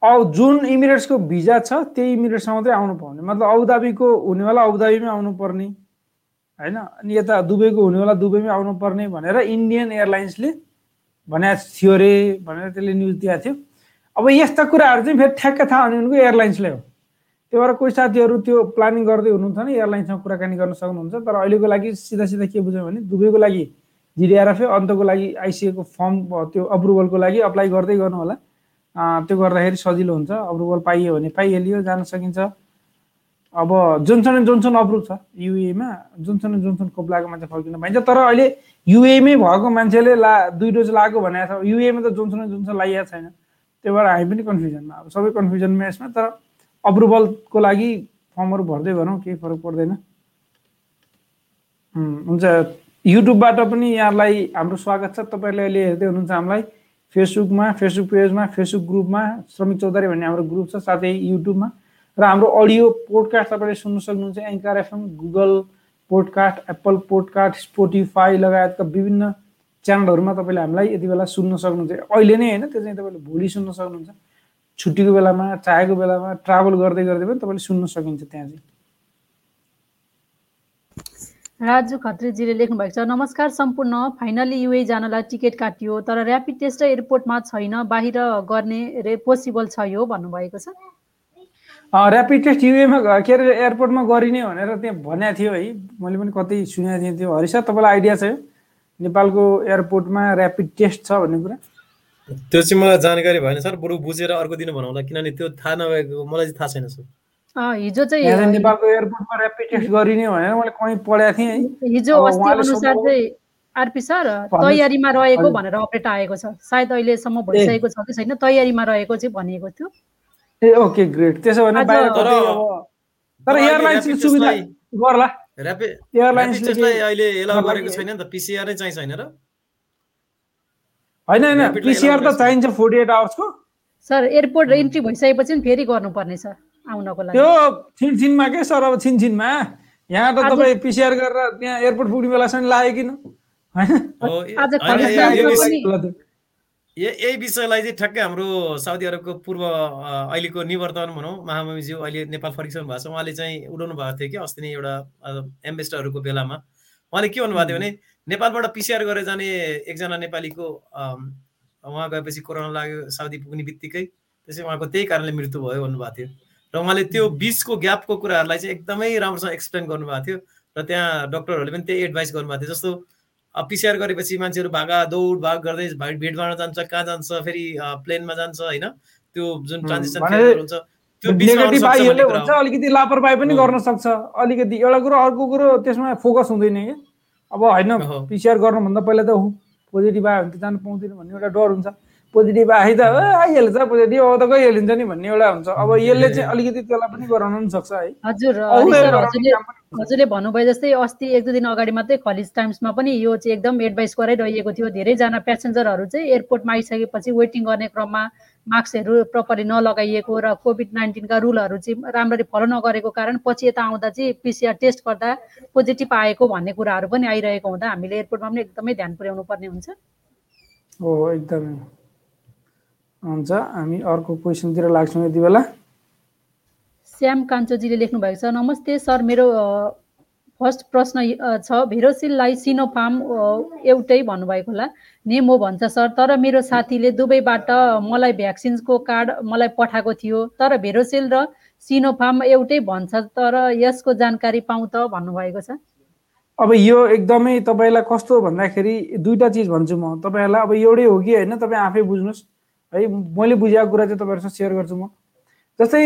Speaker 1: अब जुन इमिरेट्सको भिजा छ त्यही इमिरेट्समा मात्रै आउनु पाउने मतलब अबुधाबीको हुनेवाला अबुधाबीमै आउनु पर्ने होइन? अनि यता दुबईको हुनेवाला दुबईमै आउनु पर्ने भनेर इन्डियन एयरलाइन्सले भनेको थियो अरे भनेर त्यसले न्युज दिएको थियो। अब यस्ता कुराहरू चाहिँ फेरि ठ्याक्कै थाहा हुने उनको एयरलाइन्सलाई हो। त्यही भएर कोही साथीहरू त्यो प्लानिङ गर्दै हुनुहुन्छ भने एयरलाइन्ससँग कुराकानी गर्न सक्नुहुन्छ तर अहिलेको लागि सिधा सिधा के बुझ्यो भने दुबईको लागि जिडिआरएफए अन्तको लागि आइसिएको फर्म त्यो अप्रुभलको लागि अप्लाई गर्दै गर्नु होला त्यो गर्दाखेरि सजिलो हुन्छ। अप्रुभल पाइयो भने पाइहालियो जान सकिन्छ। अब जोन्सन एन्ड जोन्सन अप्रुभ छ युएमा। जोन्सन एन्ड जोन्सन खोप लगाएको मान्छे फर्किन पाइन्छ तर अहिले युएमै भएको मान्छेले ला दुई डोज लगाएको भनेको छ। युएमा त जोन्सन एन्ड जोन्सन लगाइएको छैन। त्यही भएर हामी पनि कन्फ्युजनमा अब सबै कन्फ्युजनमा यसमा। तर अप्रुभलको लागि फर्महरू भर्दै गरौँ केही फरक पर्दैन। हुन्छ। युट्युबबाट पनि यहाँलाई हाम्रो स्वागत छ। तपाईँहरूले अहिले हेर्दै हुनुहुन्छ हामीलाई फेसबुकमा फेसबुक पेजमा फेसबुक ग्रुपमा श्रमिक चौधरी भन्ने हाम्रो ग्रुप छ साथै युट्युबमा। र हाम्रो अडियो पोडकास्ट तपाईँले सुन्नु सक्नुहुन्छ anchor FM Google podcast Apple podcast Spotify लगायतका विभिन्न च्यानलहरूमा तपाईँले हामीलाई यति बेला सुन्न सक्नुहुन्छ। अहिले नै होइन त्यो चाहिँ तपाईँले भोलि सुन्न सक्नुहुन्छ। छुट्टीको बेलामा चाहेको बेलामा ट्राभल गर्दै गर्दै पनि तपाईँले सुन्न सकिन्छ त्यहाँ चाहिँ।
Speaker 3: राजु खत्रीजीले लेख्नु भएको छ नमस्कार सम्पूर्ण। फाइनली युए जानलाई टिकट काटियो तर ऱ्यापिड टेस्ट एयरपोर्टमा छैन बाहिर गर्ने रे पोसिबल छ यो भन्नुभएको छ।
Speaker 1: ऱ्यापिड टेस्ट युएमा के अरे एयरपोर्टमा गरिने भनेर त्यहाँ भनेको थियो है। मैले पनि कतै सुनेको थिएँ त्यो। हरिसा तपाईँलाई आइडिया छ नेपालको एयरपोर्टमा ऱ्यापिड टेस्ट छ भन्ने कुरा?
Speaker 2: त्यो चाहिँ मलाई जानकारी भएन सर। बरु बुझेर अर्को दिन भनौँला। किनभने त्यो थाहा नभएको मलाई चाहिँ थाहा छैन सर।
Speaker 3: हिजो चाहिँ
Speaker 1: नेपालको एयरपोर्टमा ऱ्यापिड टेस्ट गरिने भनेर मैले कहीँ पढाएको थिएँ है
Speaker 3: हिजो अस्ति अनुसार चाहिँ आरपी सर। तयारीमा रहेको। भनेर अपडेट आएको छ सायद अहिलेसम्म भइसकेको छ कि छैन तयारीमा रहेको चाहिँ भनिएको थियो
Speaker 1: ए ओके ग्रेट त्यसो भने बाहिर
Speaker 2: तर-
Speaker 1: एयरलाइन्सले सुविधा गर्ला एयरलाइन्सले
Speaker 2: अहिले एलाउ गरेको
Speaker 1: कि-
Speaker 2: छैन नि त पिसिआर नै चाहिँ छैन र
Speaker 1: होइन होइन पिसिआर त चाहिन्छ फोर्टी एट आवर्सको
Speaker 3: सर एयरपोर्ट इन्ट्री भइसकेपछि नि फेरि गर्नुपर्ने छ आउनको लागि।
Speaker 1: त्यो छिनछिनमा के सर अब छिनछिनमा? यहाँ त तपाईँ पिसिआर गरेर त्यहाँ एयरपोर्ट पुग्ने बेलासम्म लाग्यो किन होइन?
Speaker 2: यही विषयलाई चाहिँ ठ्याक्कै हाम्रो साउदी अरबको पूर्व अहिलेको निवर्तन भनौँ महामहिमज्यू अहिले नेपाल फर्किसक्नु भएको छ। उहाँले चाहिँ उडाउनु भएको थियो कि अस्ति नै एउटा एम्बेसडरहरूको बेलामा। उहाँले के भन्नुभएको थियो भने नेपालबाट पिसिआर गरेर जाने एकजना नेपालीको उहाँ गएपछि कोरोना लाग्यो साउदी पुग्ने बित्तिकै। त्यसै उहाँको त्यही कारणले मृत्यु भयो भन्नुभएको थियो। र उहाँले त्यो बिचको ग्यापको कुराहरूलाई चाहिँ एकदमै राम्रोसँग एक्सप्लेन गर्नुभएको थियो र त्यहाँ डक्टरहरूले पनि त्यही एडभाइस गर्नुभएको थियो जस्तो पिसिआर गरेपछि मान्छेहरू भागा दौड भाग गर्दै भिडभाडमा जान्छ कहाँ जान्छ फेरि प्लेनमा जान्छ होइन त्यो जुन ट्रान्जेक्सन हुन्छ त्यो।
Speaker 1: अलिकति लापरवाही पनि। गर्न सक्छ अलिकति एउटा कुरो अर्को कुरो त्यसमा फोकस हुँदैन कि अब होइन। पिसिआर गर्नुभन्दा पहिला त पोजिटिभ आयो भने त जानु पाउँदैन भन्ने एउटा डर हुन्छ पोजिटिभ आए त। आइहाल्छ पोजिटिभ अब त गइहालिन्छ नि भन्ने एउटा हुन्छ। अब यसले चाहिँ अलिकति त्यसलाई पनि गराउन पनि सक्छ है।
Speaker 3: हजुर हजुरले भन्नुभयो जस्तै अस्ति एक दुई दिन अगाडि मात्रै खलिज टाइम्समा पनि यो चाहिँ एकदम एडभाइस गराइरहेको थियो। धेरैजना प्यासेन्जरहरू चाहिँ एयरपोर्टमा आइसकेपछि वेटिङ गर्ने क्रममा मास्कहरू प्रपरली नलगाइएको र कोभिड नाइन्टिनका रुलहरू चाहिँ राम्ररी फलो नगरेको कारण पछि यता आउँदा चाहिँ पिसिआर टेस्ट गर्दा पोजिटिभ आएको भन्ने कुराहरू पनि आइरहेको हुँदा हामीले एयरपोर्टमा पनि एकदमै ध्यान पुर्याउनु पर्ने हुन्छ।
Speaker 1: हो एकदमै। हुन्छ हामी अर्को क्वेसनतिर लाग्छौँ यति बेला।
Speaker 3: श्याम कान्छोजीले लेख्नु भएको छ नमस्ते सर मेरो फर्स्ट प्रश्न छ। भेरोसिललाई सिनोफार्म एउटै भन्नुभएको होला। नेमो भन्छ सर तर मेरो साथीले दुबईबाट मलाई भ्याक्सिन्सको कार्ड मलाई पठाएको थियो। तर भेरोसिल र सिनोफार्म एउटै भन्छ तर यसको जानकारी पाउँ त भन्नुभएको छ।
Speaker 1: अब यो एकदमै तपाईँलाई कस्तो भन्दाखेरि दुईवटा चिज भन्छु म। तपाईँहरूलाई अब एउटै हो कि होइन तपाईँ आफै बुझ्नुहोस्। है मैले बुझेको कुरा चाहिँ तपाईँहरूसँग सेयर गर्छु म। जस्तै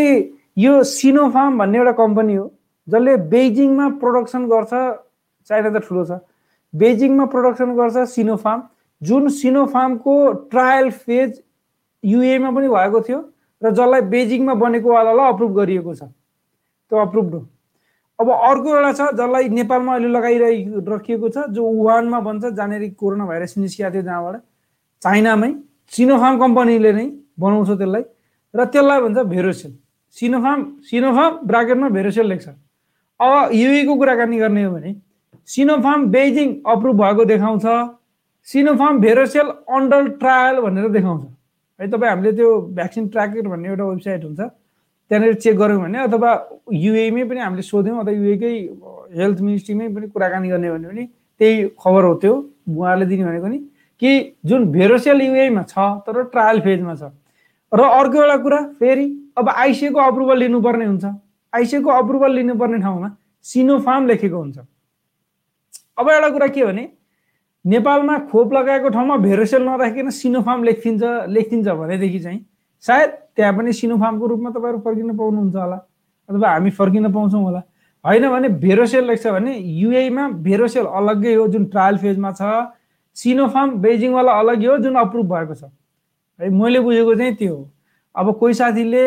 Speaker 1: यो सिनोफार्म भन्ने एउटा कम्पनी हो जसले बेजिङमा प्रोडक्सन गर्छ चाइना त ठुलो छ। बेजिङमा प्रोडक्सन गर्छ सिनोफार्म जुन सिनोफार्मको ट्रायल फेज युएमा पनि भएको थियो र जसलाई बेजिङमा बनेकोवालालाई अप्रुभ गरिएको छ। त्यो अप्रुभड हो। अब अर्को एउटा छ जसलाई नेपालमा अहिले लगाइरहि राखिएको छ जो वुहानमा बन्छ जहाँनिर कोरोना भाइरस निस्किएको थियो जहाँबाट चाइनामै। सिनोफार्म कम्पनीले नै बनाउँछ त्यसलाई। र त्यसलाई भन्छ भेरोसेल सिनोफार्म सिनोफार्म ब्राकेटमा भेरोसेल लेख्छ। अब युएको कुराकानी गर्ने हो भने सिनोफार्म बेजिङ अप्रुभ भएको देखाउँछ। सिनोफार्म भेरोसेल अन्डर ट्रायल भनेर देखाउँछ। है तपाईँ हामीले त्यो भ्याक्सिन ट्र्याकर भन्ने एउटा वेबसाइट हुन्छ त्यहाँनिर चेक गऱ्यौँ भने अथवा युएमै पनि हामीले सोध्यौँ अथवा युएकै हेल्थ मिनिस्ट्रीमै पनि कुराकानी गर्ने हो भने त्यही खबर हो त्यो उहाँले दिने भनेको नि। कि जुन भेरोसेल युएमा छ तर ट्रायल फेजमा छ। र अर्को एउटा कुरा फेरि अब आइसिएको अप्रुभल लिनुपर्ने हुन्छ। आइसिएको अप्रुभल लिनुपर्ने ठाउँमा सिनोफार्म लेखेको हुन्छ। अब एउटा कुरा के भने नेपालमा खोप लगाएको ठाउँमा भेरोसेल नराखिकन सिनोफार्म लेखिन्छ लेखिन्छ भनेदेखि चाहिँ सायद त्यहाँ पनि सिनोफार्मको रूपमा तपाईँहरू फर्किन पाउनुहुन्छ होला अथवा हामी फर्किन पाउँछौँ होला। होइन भने भेरोसेल लेख्छ भने युएमा भेरोसेल अलग्गै हो जुन ट्रायल फेजमा छ सिनोफार्म बेजिङवाला अलग्गै हो जुन अप्रुभ भएको छ। है मैले बुझेको चाहिँ त्यो हो। अब कोही साथीले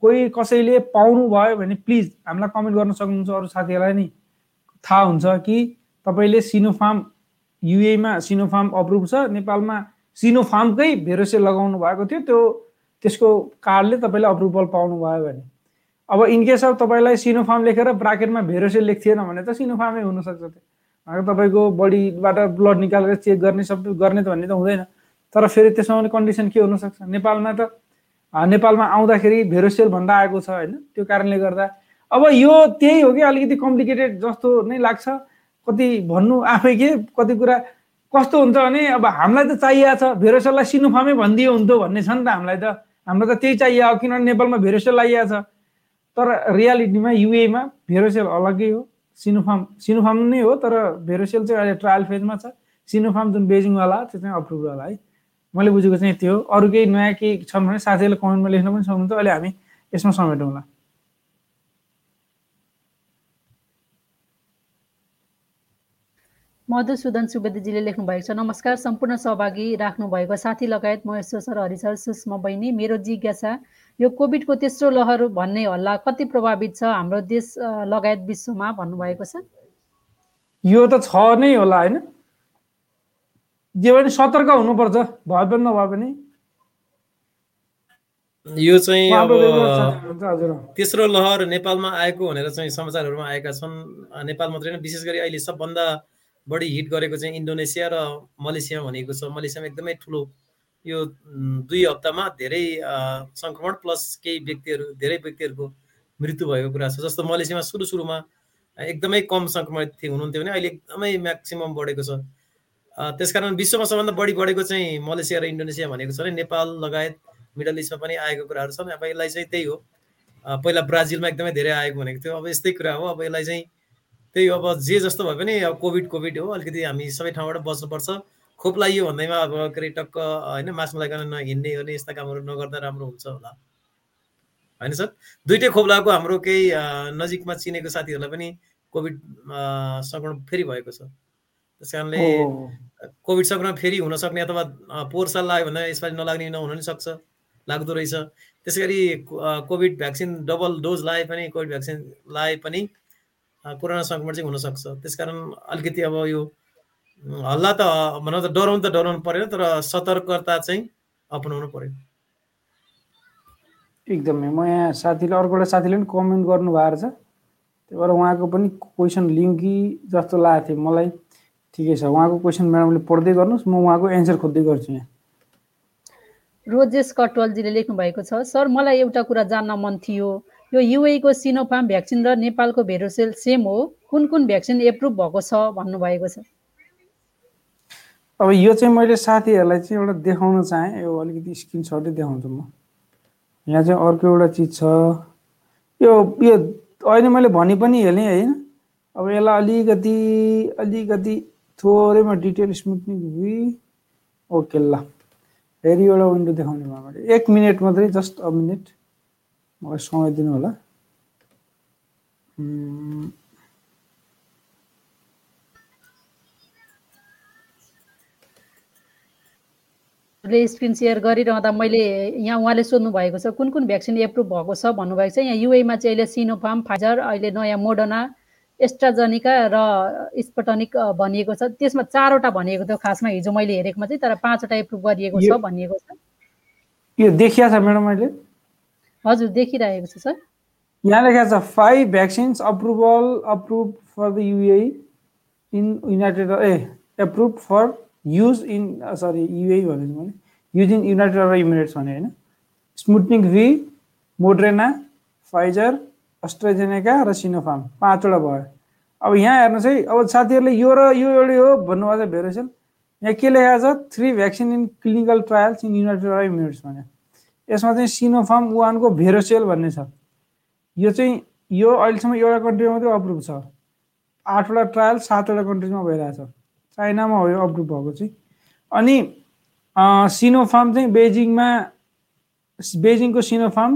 Speaker 1: कोही कसैले पाउनु भयो भने प्लिज हामीलाई कमेन्ट गर्न सक्नुहुन्छ अरू साथीहरूलाई नि। थाहा हुन्छ कि तपाईँले सिनोफार्म युएमा सिनोफार्म अप्रुभ छ नेपालमा सिनोफार्मकै भेरोसेल लगाउनु भएको थियो त्यो त्यसको कार्डले तपाईँले अप्रुभल पाउनु भयो भने। अब इनकेस अफ तपाईँलाई सिनोफार्म लेखेर ब्राकेटमा भेरोसेल लेख्थिएन भने त सिनोफार्मै हुनसक्छ त्यो। तपाईँको बडीबाट ब्लड निकालेर चेक गर्ने सबै गर्ने त भन्ने त हुँदैन। तर फेरि त्यसमा पनि कन्डिसन के हुनसक्छ? नेपालमा त नेपालमा आउँदाखेरि भेरोसेल भन्दा आएको छ होइन। त्यो कारणले गर्दा अब यो त्यही हो कि अलिकति कम्प्लिकेटेड जस्तो नै लाग्छ। कति भन्नु आफै के कति कुरा कस्तो हुन्छ भने अब हामीलाई त चाहिएको छ। भेरोसेललाई सिनोफार्मै भनिदियो हुन्थ्यो भन्ने छ नि त हामीलाई त। हाम्रो त त्यही चाहिएको किनभने नेपालमा भेरोसेल लागिएको छ। तर रियालिटीमा युएमा भेरोसेल अलग्गै हो। सिनोफार्म सिनोफार्म नै हो तर भेरोसेल चाहिँ अहिले ट्रायल फेजमा छ। सिनोफार्म जुन बेजिङवाला त्यो चाहिँ अप्रुभवाला है। मैले बुझेको चाहिँ त्यो अरू केही नयाँ केही छन् भने साथीहरूले कमेन्टमा लेख्न पनि सक्नुहुन्छ। अहिले हामी यसमा समेटौँला।
Speaker 3: मधुसूदन सुवेदीजीले लेख्नु भएको छ नमस्कार सम्पूर्ण सहभागी राख्नु भएको साथी लगायत महेश्वर सर हरिसर सुषमा बहिनी मेरो जिज्ञासा यो कोभिडको तेस्रो लहर भन्ने हल्ला कति प्रभावित छ हाम्रो देश लगायत विश्वमा भन्नुभएको छ?
Speaker 1: यो त छ नै होला होइन? जे पनि सतर्क हुनुपर्छ भए पनि नभए पनि।
Speaker 2: यो चाहिँ अब तेस्रो लहर नेपालमा आएको भनेर चाहिँ समाचारहरूमा आएका छन्। नेपाल मात्रै नै विशेष गरी अहिले सबभन्दा बढी हिट गरेको चाहिँ इन्डोनेसिया र मलेसिया भनेको छ। मलेसियामा एकदमै ठुलो यो दुई हप्तामा धेरै सङ्क्रमण प्लस केही व्यक्तिहरू धेरै व्यक्तिहरूको मृत्यु भएको कुरा छ। जस्तो मलेसियामा सुरु सुरुमा एकदमै कम सङ्क्रमित हुनुहुन्थ्यो भने अहिले एकदमै म्याक्सिमम् बढेको छ। त्यसकारण विश्वमा सबभन्दा बढी बढेको चाहिँ मलेसिया र इन्डोनेसिया भनेको छ नेपाल लगायत मिडल इस्टमा पनि आएको कुराहरू छन्। अब यसलाई चाहिँ त्यही हो। पहिला ब्राजिलमा एकदमै धेरै आएको भनेको थियो। अब यस्तै कुरा हो। अब यसलाई चाहिँ त्यही हो। अब जे जस्तो भए पनि अब कोभिड कोभिड हो। अलिकति हामी सबै ठाउँबाट बस्नुपर्छ। खोप लगाइयो भन्दैमा अब के अरे टक्क होइन मास्क लगाएर नहिँड्ने गर्ने यस्ता कामहरू नगर्दा राम्रो हुन्छ होला। होइन सर? दुइटै खोप लगाएको हाम्रो केही नजिकमा चिनेको साथीहरूलाई पनि कोभिड सङ्क्रमण फेरि भएको छ। त्यस कारणले कोभिड सङ्क्रमण फेरि हुन सक्ने अथवा पोहोर साल लाग्यो भने यसपालि नलाग्ने नहुन पनि सक्छ लाग्दो रहेछ। त्यसै गरी कोभिड भ्याक्सिन डबल डोज लाए पनि कोभिड भ्याक्सिन लाए पनि कोरोना सङ्क्रमण चाहिँ हुनसक्छ त्यसकारण अलिकति अब यो हल्ला त भनौँ त डराउनु त डराउनु परेन तर सतर्कता चाहिँ अपनाउनु पर्यो।
Speaker 1: एकदमै। म यहाँ साथीले अर्को एउटा साथीले पनि कमेन्ट गर्नुभएको छ। त्यही भएर उहाँको पनि क्वेसन लिउँ कि जस्तो लागेको थियो मलाई। ठिकै छ। उहाँको क्वेसन म्याडमले पढ्दै गर्नुहोस् म उहाँको एन्सर खोज्दै गर्छु यहाँ।
Speaker 3: रोजेस कटवालजीले लेख्नु भएको छ सर मलाई एउटा कुरा जान्न मन थियो। यो युएको सिनोफार्म भ्याक्सिन र नेपालको भेरोसेल सेम हो। कुन कुन भ्याक्सिन एप्रुभ भएको छ? भन्नुभएको छ।
Speaker 1: अब यो चाहिँ मैले साथीहरूलाई चाहिँ एउटा देखाउन चाहेँ। यो अलिकति स्क्रिनसटै देखाउँछु म। यहाँ चाहिँ अर्को एउटा चिज छ। यो यो अहिले मैले भनि पनि हेलेँ होइन। अब यसलाई अलिकति अलिकति थोरैमा डिटेल स्मुथनिङ ओके ल। फेरि एउटा विन्डो देखाउने भयो मैले एक मिनट मात्रै जस्ट अ मिनट मलाई समय दिनु होला
Speaker 3: स्क्रिन सेयर गरिरहँदा मैले यहाँ उहाँले सोध्नु भएको छ कुन कुन भ्याक्सिन एप्रुभ भएको छ भन्नुभएको छ? यहाँ युएमा चाहिँ अहिले सिनोफार्म फाइजर अहिले नयाँ मोडर्ना एस्ट्राजनिका र स्पटनिक भनिएको छ। त्यसमा चारवटा भनिएको थियो खासमा हिजो मैले हेरेकोमा चाहिँ तर पाँचवटा एप्रुभ गरिएको छ भनिएको छ।
Speaker 1: यो देखिया छ म्याडम मैले
Speaker 3: हजुर देखिरहेको छ सर।
Speaker 1: यहाँ लेखेको छ five vaccines approval approve for the UAE in United A approve for use in sorry UAE भनेको मैले use in United Arab Emirates भने होइन Sputnik V Moderna Pfizer AstraZeneca र सिनोफार्म पाँचवटा भयो। अब यहाँ हेर्नुहोस् है अब साथीहरूले यो र यो एउटै हो भन्नुभएको छ भेरोसेल यहाँ के लेखाएको छ? Three vaccine in clinical trials in united Arab Emirates भने यसमा चाहिँ सिनोफार्म वानको भेरोसेल भन्ने छ। यो चाहिँ यो अहिलेसम्म एउटा कन्ट्रीमा मात्रै अप्रुभ छ। आठवटा ट्रायल सातवटा कन्ट्रीमा भइरहेछ चाइनामा हो अप्रुभ भएको चाहिँ। अनि सिनोफार्म चाहिँ बेजिङमा बेजिङको सिनोफार्म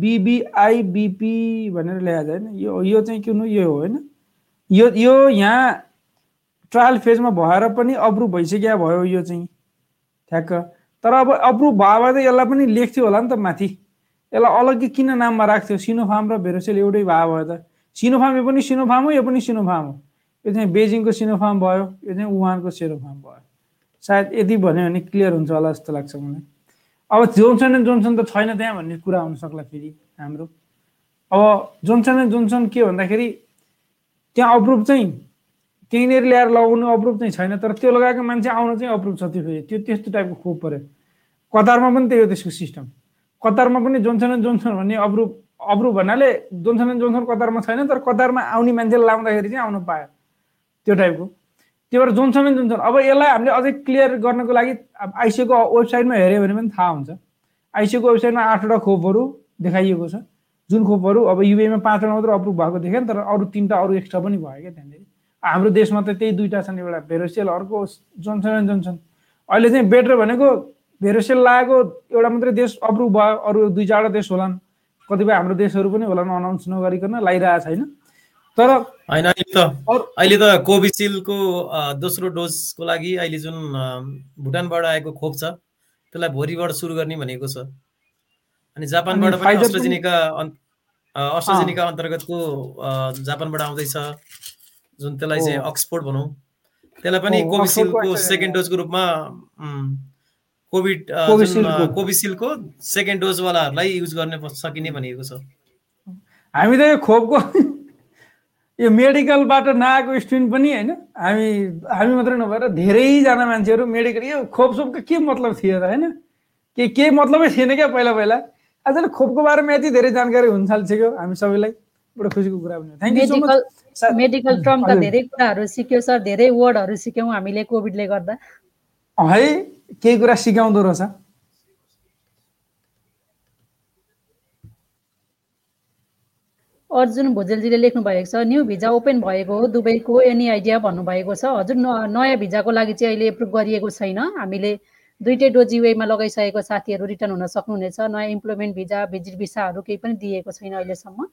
Speaker 1: बिबिआइबिपी भनेर ल्याएको होइन? यो यो चाहिँ किन यो हो होइन? यो यो यहाँ ट्रायल फेजमा भएर पनि अप्रुभ भइसक्यो भयो यो चाहिँ। ठ्याक्क। तर अब अप्रुभ भयो भने त यसलाई पनि लेख्थ्यो होला नि त माथि। यसलाई अलग्गै किन नाममा राख्थ्यो? सिनोफार्म र भेरोसेल एउटै भयो भयो त। सिनोफार्म यो पनि सिनोफार्म हो यो पनि सिनोफार्म हो। यो चाहिँ बेजिङको सिनोफार्म भयो यो चाहिँ वुहानको सिनोफार्म भयो। सायद यति भन्यो भने क्लियर हुन्छ होला जस्तो लाग्छ मलाई। अब जोन्सन एन्ड जोन्सन त छैन त्यहाँ भन्ने कुरा हुनसक्ला फेरि हाम्रो। अब जोन्सन एन्ड जोन्सन के भन्दाखेरि त्यहाँ अप्रुभ चाहिँ त्यहीँनिर ल्याएर लगाउनु अप्रुभ चाहिँ छैन तर त्यो लगाएको मान्छे आउन चाहिँ अप्रुभ छ त्यो फेरि। त्यो त्यस्तो टाइपको खोप पऱ्यो। कतारमा पनि त्यही हो त्यसको सिस्टम कतारमा पनि जोन्सन एन्ड जोन्सन भन्ने अप्रुभ अप्रुभ भन्नाले जोन्सन एन्ड जोन्सन कतारमा छैन तर कतारमा आउने मान्छेले लाउँदाखेरि चाहिँ आउनु पायो। त्यो टाइपको त्यो भएर जोन्सन एन्ड जोन्सन अब यसलाई हामीले अझै क्लियर गर्नको लागि अब आइसिएको वेबसाइटमा हेऱ्यो भने पनि थाहा हुन्छ। आइसिएको वेबसाइटमा आठवटा खोपहरू देखाइएको छ। जुन खोपहरू अब युएमा पाँचवटा मात्र अप्रुभ भएको देखेँ तर अरू तिनवटा अरू एक्स्ट्रा पनि भयो क्या त्यहाँनिर। हाम्रो देशमा त त्यही दुईवटा छन् एउटा भेरोसेल अर्को जोन्सन एन्ड जोन्सन अहिले चाहिँ बेटर भनेको भेरोसेल लागेको एउटा मात्रै देश अप्रुभ भयो अरू दुई चारवटा देश होलान्। कतिपय हाम्रो देशहरू पनि होलान् अनाउन्स नगरिकन लगाइरहेको छैन। तर
Speaker 2: होइन अहिले त अहिले त कोभिसिल्डको दोस्रो डोजको लागि अहिले जुन भुटानबाट आएको खोप छ त्यसलाई भोलिबाट सुरु गर्ने भनेको छ। अनि जापानबाट पनि अस्ट्रोजेनिका अस्ट्रोजेनिका अन्तर्गतको जापानबाट आउँदैछ जुन त्यसलाई चाहिँ अक्सफोर्ड भनौँ। त्यसलाई पनि कोभिसिल्डको सेकेन्ड डोजको रूपमा कोभिड कोभिसिल्डको। सेकेन्ड डोजवालाहरूलाई युज गर्न सकिने भनिएको छ।
Speaker 1: हामी त यो खोपको यो मेडिकलबाट नआएको स्टुडेन्ट पनि होइन हामी हामी मात्रै नभएर धेरैजना मान्छेहरू मेडिकल यो खोप सोपको के मतलब थियो त होइन? के के मतलबै थिएन क्या पहिला पहिला? आजले खोपको बारेमा यति धेरै जानकारी हुन थालिसक्यो हामी सबैलाई बडो खुसीको कुरा पनि thank you so much
Speaker 3: medical टर्मका धेरै कुराहरू सिक्यो सर। धेरै वर्डहरू सिक्यौँ हामीले कोभिडले गर्दा।
Speaker 1: है केही कुरा सिकाउँदो रहेछ।
Speaker 3: अर्जुन भुजेलजीले लेख्नु भएको छ न्यू भिजा ओपन भएको हो दुबईको एनी आइडिया भन्नुभएको छ। हजुर नयाँ भिजाको लागि चाहिँ अहिले एप्रुभ गरिएको छैन। हामीले दुइटै डोज युएमा लगाइसकेको साथीहरू रिटर्न हुन सक्नुहुनेछ। नयाँ इम्प्लोइमेन्ट भिजा भिजिट भिसाहरू केही पनि दिएको छैन अहिलेसम्म।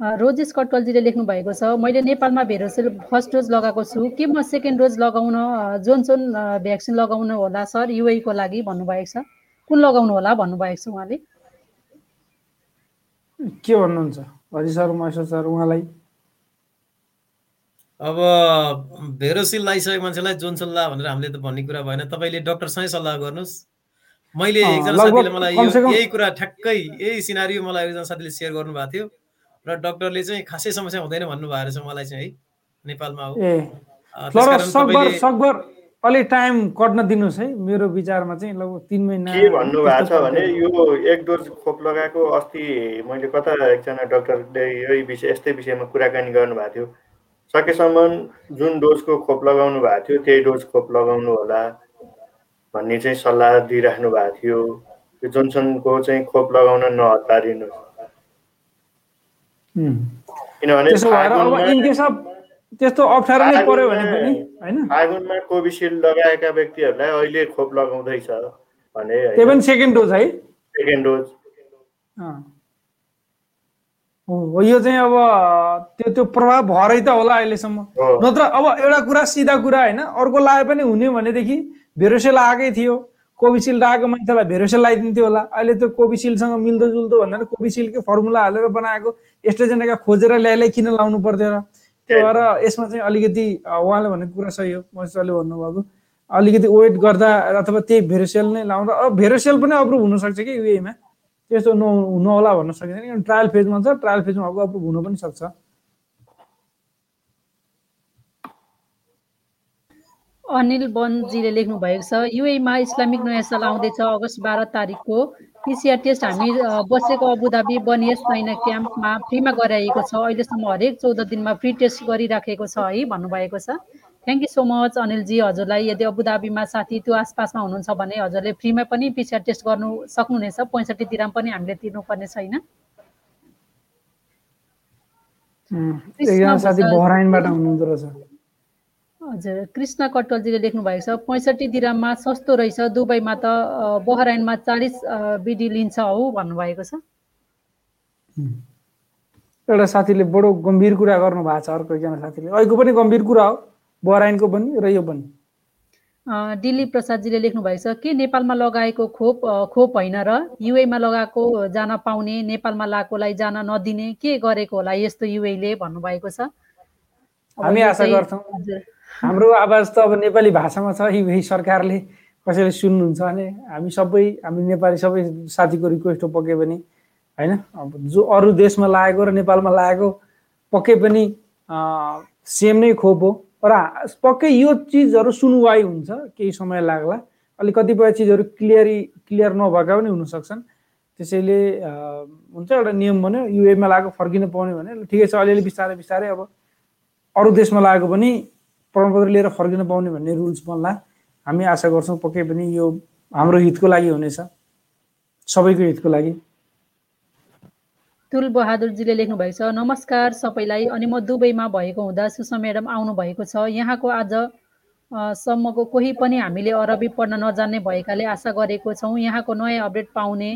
Speaker 3: रोजेस कटवलजीले लेख्नु भएको छ मैले नेपालमा भेरोसेल फर्स्ट डोज लगाएको छु। के म सेकेन्ड डोज लगाउन जोनसोन भ्याक्सिन लगाउनु होला सर? युएको लागि भन्नुभएको छ। कुन लगाउनु होला भन्नुभएको छ उहाँले?
Speaker 1: के भन्नुहुन्छ? हरि सर महेश्वर सर उहाँलाई?
Speaker 2: अब भेरोसिल लगाइसकेको मान्छेलाई जोनसन ला भनेर हामीले त भन्ने कुरा भएन। तपाईँले डक्टरसँगै सल्लाह गर्नुहोस्। मैले एकजना साथीले मलाई यही कुरा ठ्याक्कै यही सिनारी मलाई एकजना साथीले सेयर गर्नुभएको थियो। र डक्टरले चाहिँ खासै समस्या हुँदैन भन्नुभएको रहेछ मलाई चाहिँ है। नेपालमा हो।
Speaker 1: अलि टाइम कट्न दिनुहोस् है। मेरो विचारमा चाहिँ लगभग तिन महिना
Speaker 4: के भन्नुभएको छ भने यो एक डोज खोप लगाएको अस्ति मैले कता एकजना डक्टरले यही विषय यस्तै विषयमा कुराकानी गर्नुभएको थियो। सकेसम्म जुन डोजको खोप लगाउनु भएको थियो त्यही डोज खोप लगाउनु होला भन्ने चाहिँ सल्लाह दिइराख्नु भएको थियो। यो जोनसनको चाहिँ खोप लगाउन नहतारिनु
Speaker 1: किनभने त्यस्तो अप्ठ्यारो नै पर्यो भने पनि होइन?
Speaker 4: फागुनमा कोभिसिल्ड लगाएका व्यक्तिहरूलाई अहिले खोप लगाउँदैछ भने
Speaker 1: त्यही पनि सेकेन्ड डोज है?
Speaker 4: सेकेन्ड डोज
Speaker 1: हो यो चाहिँ अब त्यो त्यो प्रभाव भरै त होला अहिलेसम्म। नत्र अब एउटा कुरा सिधा कुरा होइन अर्को लाए पनि हुने भनेदेखि भेरोसेल आएकै थियो। कोभिसिल्ड आएको मान्छेलाई भेरोसेल लगाइदिन्थ्यो होला। अहिले त्यो कोभिसिल्डसँग मिल्दोजुल्दो भनेर कोभिसिल्डकै फर्मुला हालेर बनाएको। एस्ट्रोजेनेका खोजेर ल्याइलाई किन लाउनु पर्दैन त्यो भएर यसमा चाहिँ अलिकति उहाँले भनेको कुरा सही हो मसितले भन्नुभएको। अलिकति वेट गर्दा अथवा त्यही भेरोसेल नै लाउँदा अब भेरोसेल पनि अप्रुभ हुनसक्छ कि युएमा त्यस्तो न होला भन्न सकिँदैन किनभने ट्रायल फेजमा छ ट्रायल फेजमा अब अप्रुभ हुन पनि सक्छ।
Speaker 3: अनिल बनजीले लेख्नु भएको छ युएमा इस्लामिक नयाँ साल आउँदैछ अगस्त बाह्र तारिकको। पिसिआर टेस्ट हामी बसेको अबुधाबी बनियस छैन क्याम्पमा फ्रीमा गराइएको छ। अहिलेसम्म हरेक चौध दिनमा फ्री टेस्ट गरिराखेको छ है भन्नुभएको छ। Thank you so much Anilji हजुरलाई। यदि अबुधाबीमा साथी त्यो आसपासमा हुनुहुन्छ भने हजुरले फ्रीमा पनि पिसिआर टेस्ट गर्नु सक्नुहुनेछ। पैँसठी दिराम पनि हामीले तिर्नुपर्ने छैन।
Speaker 1: साथी बहराइनबाट हुनुहुँदो रहेछ।
Speaker 3: हजुर कृष्ण कटवलजीले लेख्नु भएको छ पैँसठी दिराममा सस्तो रहेछ दुबईमा त बहराइनमा चालिस बिडी लिन्छ हौ भन्नुभएको छ।
Speaker 1: एउटा साथीले बडो गम्भीर कुरा गर्नु भएको छ अर्को एकजना साथीले। अहिलेको पनि गम्भीर कुरा हो बहराइनको पनि र यो पनि।
Speaker 3: दिलीप प्रसादजीले लेख्नु भएको छ के नेपालमा लगाएको खोप खोप होइन र? युएमा लगाएको जान पाउने नेपालमा लगाएकोलाई जान नदिने के गरेको होला यस्तो युएले? भन्नुभएको छ।
Speaker 1: हामी आशा गर्छौँ। हाम्रो आवाज त अब नेपाली भाषामा छ यही सरकारले कसैले सुन्नुहुन्छ भने हामी सबै हामी नेपाली सबै साथीको रिक्वेस्ट हो पक्यो भने होइन? अब जो अरू देशमा लागेको र नेपालमा लागेको पक्कै पनि सेम नै खोप हो। र पक्कै यो चिजहरू सुनवाई हुन्छ केही समय लाग्ला। अलिक कतिपय चिजहरू क्लियरी क्लियर नभएका पनि हुनसक्छन्। त्यसैले हुन्छ एउटा नियम भन्यो युएमा लागेको फर्किनु पाउने भने ठिकै छ अलिअलि बिस्तारै बिस्तारै अब अरू देशमा लागेको पनि प्रमाणपत्र लिएर फर्किन पाउने भन्ने रुल्स बन्ला। हामी आशा गर्छौँ पक्कै पनि यो हाम्रो हितको लागि हुनेछ। सबैको हितको लागि।
Speaker 3: तुल बहादुरजीले लेख्नु भएको छ नमस्कार सबैलाई अनि म दुबईमा भएको हुँदा सुषमा म्याडम आउनु भएको छ। यहाँको आज सम्मको कोही पनि हामीले अरबी पढ्न नजान्ने भएकाले आशा गरेको छौँ। यहाँको नयाँ अपडेट पाउने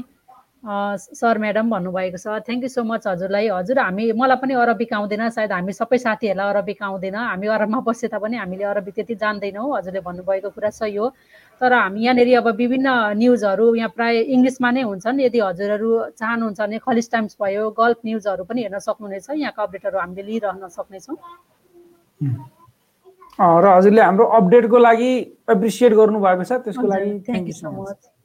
Speaker 3: सर म्याडम भन्नुभएको छ थ्याङ्क यू सो मच हजुरलाई। हजुर हामी मलाई पनि अरबिक आउँदैन सायद हामी सबै साथीहरूलाई अरबिक आउँदैन। हामी अरबमा बसे तापनि हामीले अरबिक त्यति जान्दैनौँ। हजुरले भन्नुभएको कुरा सही हो। तर हामी यहाँनिर अब विभिन्न न्युजहरू यहाँ प्राय इङ्ग्लिसमा नै हुन्छन्। यदि हजुरहरू चाहनुहुन्छ भने खलिस टाइम्स भयो गल्फ न्युजहरू पनि हेर्न सक्नुहुनेछ। यहाँको अपडेटहरू हामीले लिइरहन सक्नेछौँ।
Speaker 1: र हजुरले हाम्रो अपडेटको लागि एप्रिसिएट गर्नुभएको छ। त्यसको लागि thank you so much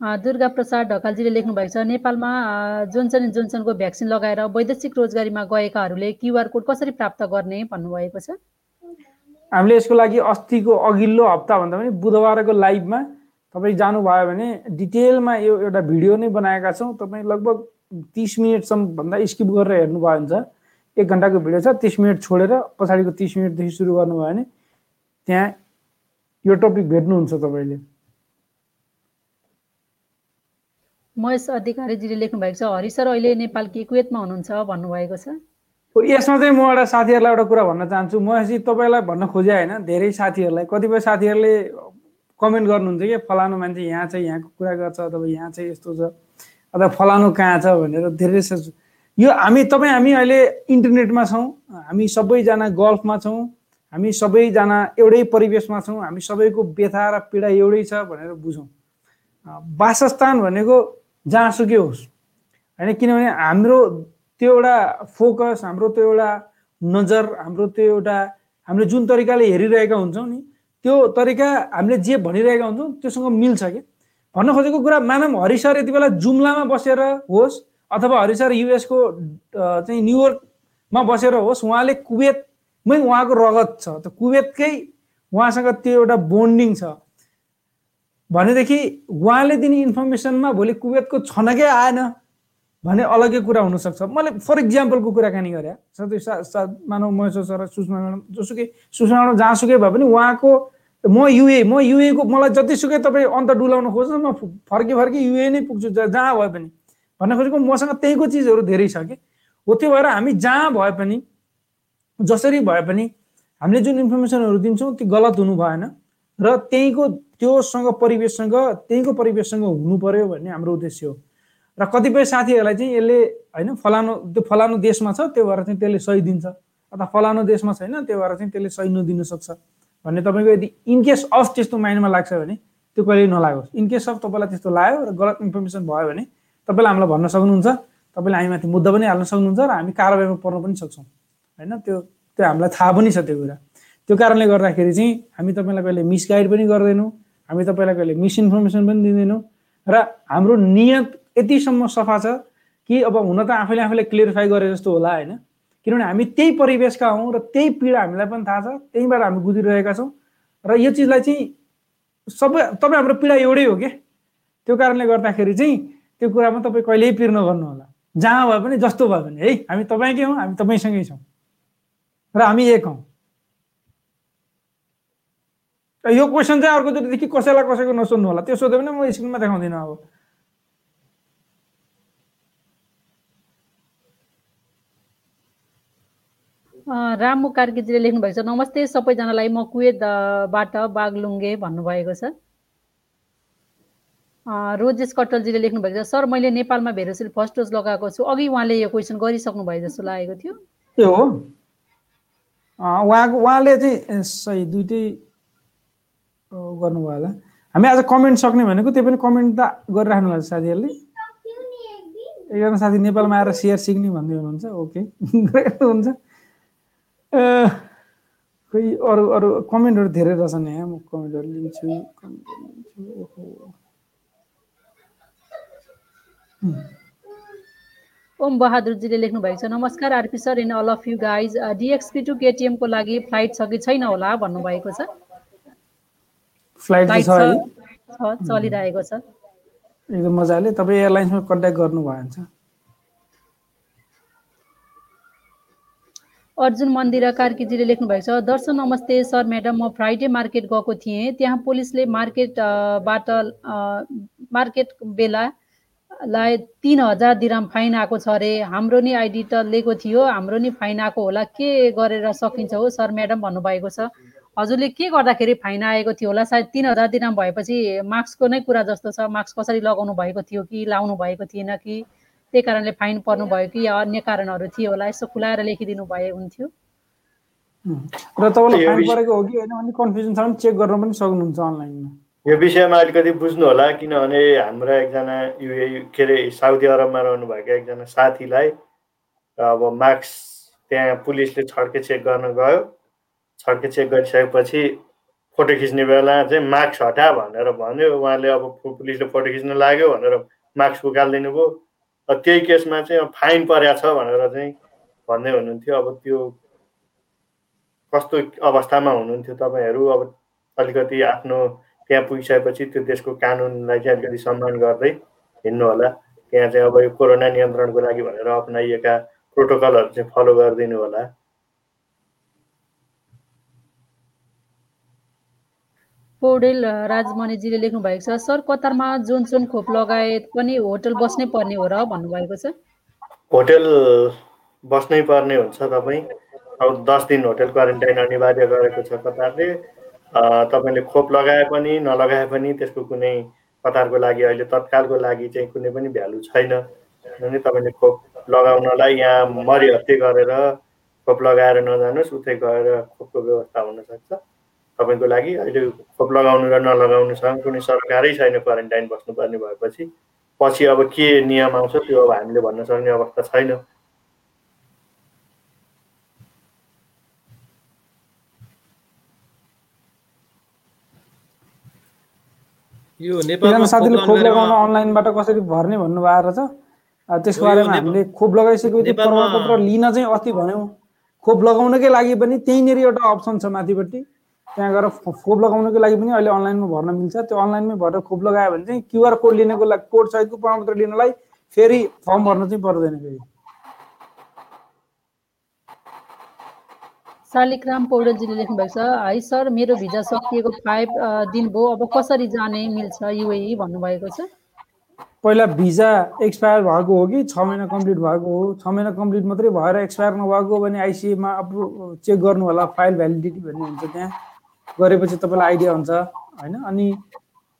Speaker 3: Durga Prasad ढकालजीले लेख्नु भएको छ नेपालमा जोन्सन एन्ड जोन्सनको भ्याक्सिन लगाएर वैदेशिक रोजगारीमा गएकाहरूले क्युआर कोड कसरी प्राप्त गर्ने भन्नुभएको छ?
Speaker 1: हामीले यसको लागि अस्तिको अघिल्लो हप्ताभन्दा पनि बुधबारको लाइभमा तपाईँ जानुभयो भने डिटेलमा यो एउटा भिडियो नै बनाएका छौँ। तपाईँ लगभग तिस मिनटसम्म भन्दा स्किप गरेर हेर्नुभयो भने एक घन्टाको भिडियो छ तिस मिनट छोडेर पछाडिको तिस मिनटदेखि सुरु गर्नुभयो भने त्यहाँ यो टपिक भेट्नुहुन्छ तपाईँले।
Speaker 3: महेश अधिकारीजीले लेख्नु भएको छ हरि सर अहिले नेपाल कि कुवेतमा हुनुहुन्छ? भन्नुभएको छ।
Speaker 1: यसमा चाहिँ म एउटा साथीहरूलाई एउटा कुरा भन्न चाहन्छु। महेशजी तपाईँलाई भन्न खोजेँ होइन धेरै साथीहरूलाई। कतिपय साथीहरूले कमेन्ट गर्नुहुन्छ कि फलानु मान्छे यहाँ चाहिँ यहाँको कुरा गर्छ अथवा यहाँ चाहिँ यस्तो छ अथवा फलानु कहाँ छ भनेर धेरै यो हामी तपाईँ हामी अहिले इन्टरनेटमा छौँ हामी सबैजना गल्फमा छौँ हामी सबैजना एउटै परिवेशमा छौँ हामी सबैको व्यथा र पीडा एउटै छ भनेर बुझौँ। वासस्थान भनेको जहाँसुकै होस्। होइन किनभने हाम्रो त्यो एउटा फोकस हाम्रो त्यो एउटा नजर हाम्रो त्यो एउटा हामीले जुन तरिकाले हेरिरहेका हुन्छौँ नि त्यो तरिका हामीले जे भनिरहेका हुन्छौँ त्योसँग मिल्छ कि भन्न खोजेको कुरा मानव हरिसर यति बेला जुम्लामा बसेर होस् अथवा हरिसर युएसको चाहिँ न्युयोर्कमा बसेर होस् उहाँले कुवेतमै उहाँको रगत छ। त कुवेतकै उहाँसँग त्यो एउटा बोन्डिङ छ। भनेदेखि उहाँले दिने इन्फर्मेसनमा भोलि कुवेतको छनकै आएन भने अलग्गै कुरा हुनसक्छ। मैले फर इक्जाम्पलको कुराकानी गरेँ। साथै सा सा मानव महेश्वर सर सुषमा म्याडम जोसुकै सुषमा म्याडम जहाँसुकै भए पनि उहाँको म युए म युएको मलाई जतिसुकै तपाईँ अन्त डुलाउन खोज्नु म फर्की फर्की युए नै पुग्छु जहाँ भए पनि। भन्न खोजेको मसँग त्यहीँको चिजहरू धेरै छ कि। हो त्यो भएर हामी जहाँ भए पनि जसरी भए पनि हामीले जुन इन्फर्मेसनहरू दिन्छौँ त्यो गलत हुनु भएन। र त्यहीँको त्योसँग परिवेशसँग त्यहीँको परिवेशसँग हुनु पर्यो भन्ने हाम्रो उद्देश्य हो। र कतिपय साथीहरूलाई चाहिँ यसले होइन फलानु त्यो फलानु देशमा छ त्यो भएर चाहिँ त्यसले सही दिन्छ। अथवा फलानु देशमा छैन त्यो भएर चाहिँ त्यसले सही नदिन सक्छ। भन्ने तपाईँको यदि इनकेस अफ त्यस्तो माइन्डमा लाग्छ भने त्यो कहिले नलागोस्। इनकेस अफ तपाईँलाई त्यस्तो लाग्यो र गलत इन्फर्मेसन भयो भने तपाईँले हामीलाई भन्न सक्नुहुन्छ तपाईँले हामीमाथि मुद्दा पनि हाल्न सक्नुहुन्छ र हामी कारवाहीमा पर्न पनि सक्छौँ। होइन त्यो त्यो हामीलाई थाहा पनि छ त्यो कुरा। त्यो कारणले गर्दाखेरि चाहिँ हामी तपाईँलाई कहिले मिसगाइड पनि गर्दैनौँ। हामी तपाईँलाई कहिले मिसइन्फर्मेसन पनि दिँदैनौँ। र हाम्रो नियत यतिसम्म सफा छ कि अब हुन त आफैले आफैले क्लियरिफाई गरे जस्तो होला होइन। किनभने हामी त्यही परिवेशका हौँ र त्यही पीडा हामीलाई पनि थाहा छ त्यहीँबाट हामी गुज्रिरहेका छौँ। र यो चिजलाई चाहिँ सबै तपाईँ हाम्रो पीडा एउटै हो क्या त्यो कारणले गर्दाखेरि चाहिँ त्यो कुरामा तपाईँ कहिल्यै पिर नगर्नु होला। जहाँ भए पनि जस्तो भए पनि है हामी तपाईँकै हौँ हामी तपाईँसँगै छौँ। र हामी एक हौँ। यो क्वेसन चाहिँ अर्कोचोटिदेखि कसैलाई कसैको नसोध्नु होला। त्यो सोध्यो भने म स्क्रिनमा देखाउँदिनँ अब।
Speaker 3: रामु कार्कीजीले लेख्नु भएको छ नमस्ते सबैजनालाई म कुवेतबाट बागलुङ्गे भन्नुभएको छ। रोजेस कटलजीले लेख्नु भएको छ सर मैले नेपालमा भेरोसिल फर्स्ट डोज लगाएको छु। अघि उहाँले यो क्वेसन गरिसक्नु भयो जस्तो लागेको थियो।
Speaker 1: त्यो हो? उहाँको उहाँले चाहिँ सही दुइटै गर्नुभयो होला। हामी आज कमेन्ट सक्ने भनेको त्यो पनि कमेन्ट त गरिराख्नु छ साथीहरूले। एकजना साथी नेपालमा आएर सेयर सिक्ने भन्दै हुनुहुन्छ ओके हुन्छ। खोइ अरू अरू कमेन्टहरू धेरै रहेछन् यहाँ म कमेन्टहरू लिन्छु
Speaker 3: ओम बहादुरजीले लेख्नु भएको छ नमस्कार RP sir in all of you guys. DXB to केटिएमको लागि फ्लाइट छ कि छैन होला भन्नुभएको छ।
Speaker 1: फ्लाइट छ
Speaker 3: चलिरहेको छ।
Speaker 1: एकदम मजाले। तपाईँ एयरलाइन्समा कन्ट्याक्ट गर्नुभयो भने चाहिँ।
Speaker 3: अर्जुन मन्दिर कार्कीजीले लेख्नु भएको छ दर्शन नमस्ते सर म्याडम। म फ्राइडे मार्केट गएको थिएँ। त्यहाँ पुलिसले मार्केटबाट मार्केट बेलालाई तिन हजार दिराम फाइन आएको छ अरे। हाम्रो नि आइडी त लिएको थियो। हाम्रो नि फाइन आएको होला। के गरेर सकिन्छ हो सर म्याडम भन्नुभएको छ। हजुरले के गर्दाखेरि फाइन आएको थियो होला? सायद तिन हजार दिराम भएपछि मास्कको नै कुरा जस्तो छ। मास्क कसरी लगाउनु भएको थियो कि लाउनु भएको थिएन कि? त्यही कारणले फाइन पर्नु भयो कि या अन्य कारणहरू थियो होला? यसो खुलाएर लेखिदिनु भए हुन्थ्यो.
Speaker 1: र तपाईँलाई फाइन परेको हो कि होइन भन्ने कन्फ्युजन छ भने चेक गर्न पनि सक्नुहुन्छ अनलाइनमा
Speaker 4: यो विषयमा अलिकति बुझ्नु होला किनभने हाम्रा एकजना युए के अरे साउदी अरबमा रहनुभएका एकजना साथीलाई अब मार्क्स त्यहाँ पुलिसले छड्के चेक गर्न गयो। छड्के चेक गरिसकेपछि फोटो खिच्ने बेला चाहिँ मार्क्स हटा भनेर भन्यो। उहाँले अब पुलिसले फोटो खिच्न लाग्यो भनेर मार्क्स उकालिदिनु भयो त्यही केसमा चाहिँ फाइन परेको छ भनेर चाहिँ भन्दै हुनुहुन्थ्यो। अब त्यो कस्तो अवस्थामा हुनुहुन्थ्यो तपाईँहरू? अब अलिकति आफ्नो त्यहाँ पुगिसकेपछि त्यो देशको कानुनलाई चाहिँ अलिकति सम्मान गर्दै हिँड्नु होला त्यहाँ चाहिँ अब यो कोरोना नियन्त्रणको लागि भनेर अप्नाइएका प्रोटोकलहरू चाहिँ फलो गरिदिनु होला
Speaker 3: पौडेल राजमणिजीले लेख्नु भएको छ सर कतारमा जुन जुन खोप लगायत पनि होटल बस्नै पर्ने हो र भन्नुभएको छ।
Speaker 4: होटेल बस्नै पर्ने हुन्छ तपाईँ। अब दस दिन होटेल क्वारेन्टाइन अनिवार्य गरेको छ कतारले। तपाईँले खोप लगाए पनि नलगाए पनि त्यसको कुनै कतारको लागि अहिले तत्कालको लागि चाहिँ कुनै पनि भ्यालु छैन। किनभने तपाईँले खोप लगाउनलाई यहाँ मरिहत्ते गरेर खोप लगाएर नजानुहोस् उतै गएर खोपको व्यवस्था हुनसक्छ। तपाईँको लागि अहिले खोप लगाउनु र नलगाउनुसँग कुनै सरकारै छैन क्वारेन्टाइन बस्नुपर्ने भएपछि पछि अब के नियम आउँछ त्यो अब हामीले भन्न सक्ने अवस्था छैन।
Speaker 2: यो नेपालमा
Speaker 1: साथीले
Speaker 2: खोप लगाउने
Speaker 1: अनलाइनबाट कसरी भर्ने भन्नुभएको रहेछ? अ, त्यसको
Speaker 2: हो, यो
Speaker 1: बारेमा
Speaker 2: नेपाल-
Speaker 1: हामीले खोप लगाइसकेपछि प्रमाणपत्र लिन चाहिँ अस्ति भन्यौँ। खोप लगाउनकै लागि पनि त्यहीँनिर एउटा अप्सन छ माथिपट्टि। त्यहाँ गएर खोप लगाउनको लागि पनि अहिले अनलाइनमा भर्न मिल्छ। त्यो अनलाइनमै भरेर खोप लगायो भने चाहिँ क्युआर कोड लिनको लागि कोड सहितको प्रमाणपत्र लिनलाई फेरि फर्म भर्न चाहिँ पर्दैन फेरि।
Speaker 3: शालिग्राम पौडेलजीले लेख्नु भएको छ हाई सर मेरो भिजा सकिएको फाइभ दिन भयो। अब कसरी जाने मिल्छ युएई भन्नुभएको छ?
Speaker 1: पहिला भिजा एक्सपायर भएको हो कि छ महिना कम्प्लिट भएको हो? छ महिना कम्प्लिट मात्रै भएर एक्सपायर नभएको हो भने आइसिएमा अप्रुभ चेक गर्नु होला फाइल भ्यालिडिटी भन्ने हुन्छ त्यहाँ। गरेपछि तपाईँलाई आइडिया हुन्छ होइन? अनि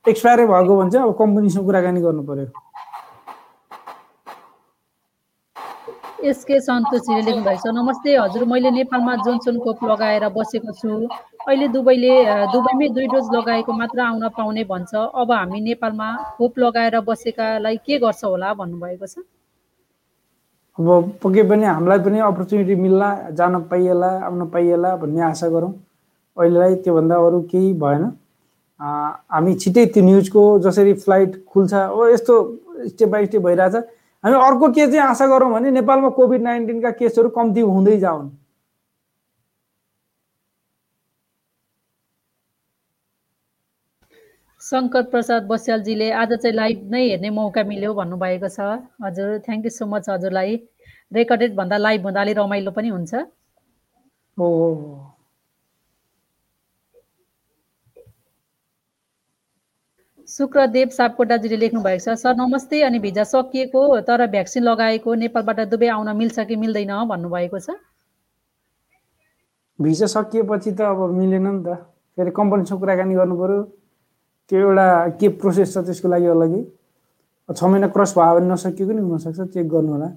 Speaker 1: एक्सपायरै भएको भने चाहिँ अब कम्पनीसँग कुराकानी गर्नु पर्यो।
Speaker 3: एसके सन्तोषीले लेख्नु भएको छ नमस्ते हजुर मैले नेपालमा जोनसन खोप लगाएर बसेको छु। अहिले दुबईले दुबईमै दुई डोज लगाएको मात्र आउन पाउने भन्छ। अब हामी नेपालमा खोप लगाएर बसेकालाई के गर्छ होला भन्नुभएको छ?
Speaker 1: अब पक्कै पनि हामीलाई पनि अपर्च्युनिटी मिल्ला जान पाइएला आउन पाइएला भन्ने आशा गरौँ। अहिलेलाई त्योभन्दा अरू केही भएन। हामी छिट्टै त्यो न्युजको जसरी फ्लाइट खुल्छ हो यस्तो स्टेप बाई स्टेप भइरहेछ। हामी अर्को के चाहिँ आशा गरौँ भने नेपालमा कोभिड नाइन्टिनका केसहरू कम्ती हुँदै जाउन्।
Speaker 3: शङ्कर प्रसाद बस्यालजीले आज चाहिँ लाइभ नै हेर्ने मौका मिल्यो भन्नुभएको छ। हजुर थ्याङ्क यू सो मच हजुरलाई। रेकर्डेड भन्दा लाइभ भन्दा अलिक रमाइलो पनि हुन्छ।
Speaker 1: हो हो, हो।
Speaker 3: शुक्रदेव सापकोटाजीले लेख्नु भएको छ सर नमस्ते अनि भिजा सकिएको तर भ्याक्सिन लगाएको नेपालबाट दुबई आउन मिल्छ कि मिल्दैन? भन्नुभएको छ।
Speaker 1: भिसा सकिएपछि त अब मिलेन नि त। फेरि कम्पनीसँग कुराकानी गर्नु पऱ्यो त्यो एउटा के प्रोसेस छ त्यसको लागि अलग्गै छ महिना क्रस भयो भने नसकिएको नि हुनसक्छ चेक गर्नु होला।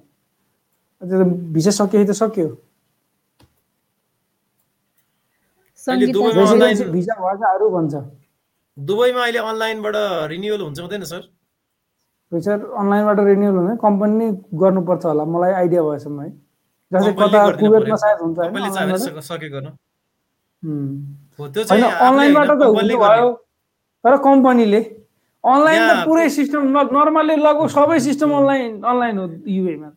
Speaker 1: त्यो त भिसा सकियो त सक्यो। भिजा भएकाहरू भन्छ।
Speaker 2: दुबईमा अहिले अनलाइनबाट रिन्युअल हुन्छ हुँदैन सर?
Speaker 1: भिसा अनलाइनबाट रिन्युअल हुने कम्पनी नै गर्नुपर्छ होला मलाई आइडिया भएसम्म है। जस्तै कता कुवेतमा। सायद हुन्छ होइन अनलाइनबाट? त हुने भयो तर कम्पनीले अनलाइन त पुरै सिस्टम नर्मल्ली लगभग सबै सिस्टम अनलाइन अनलाइन हो युएमा।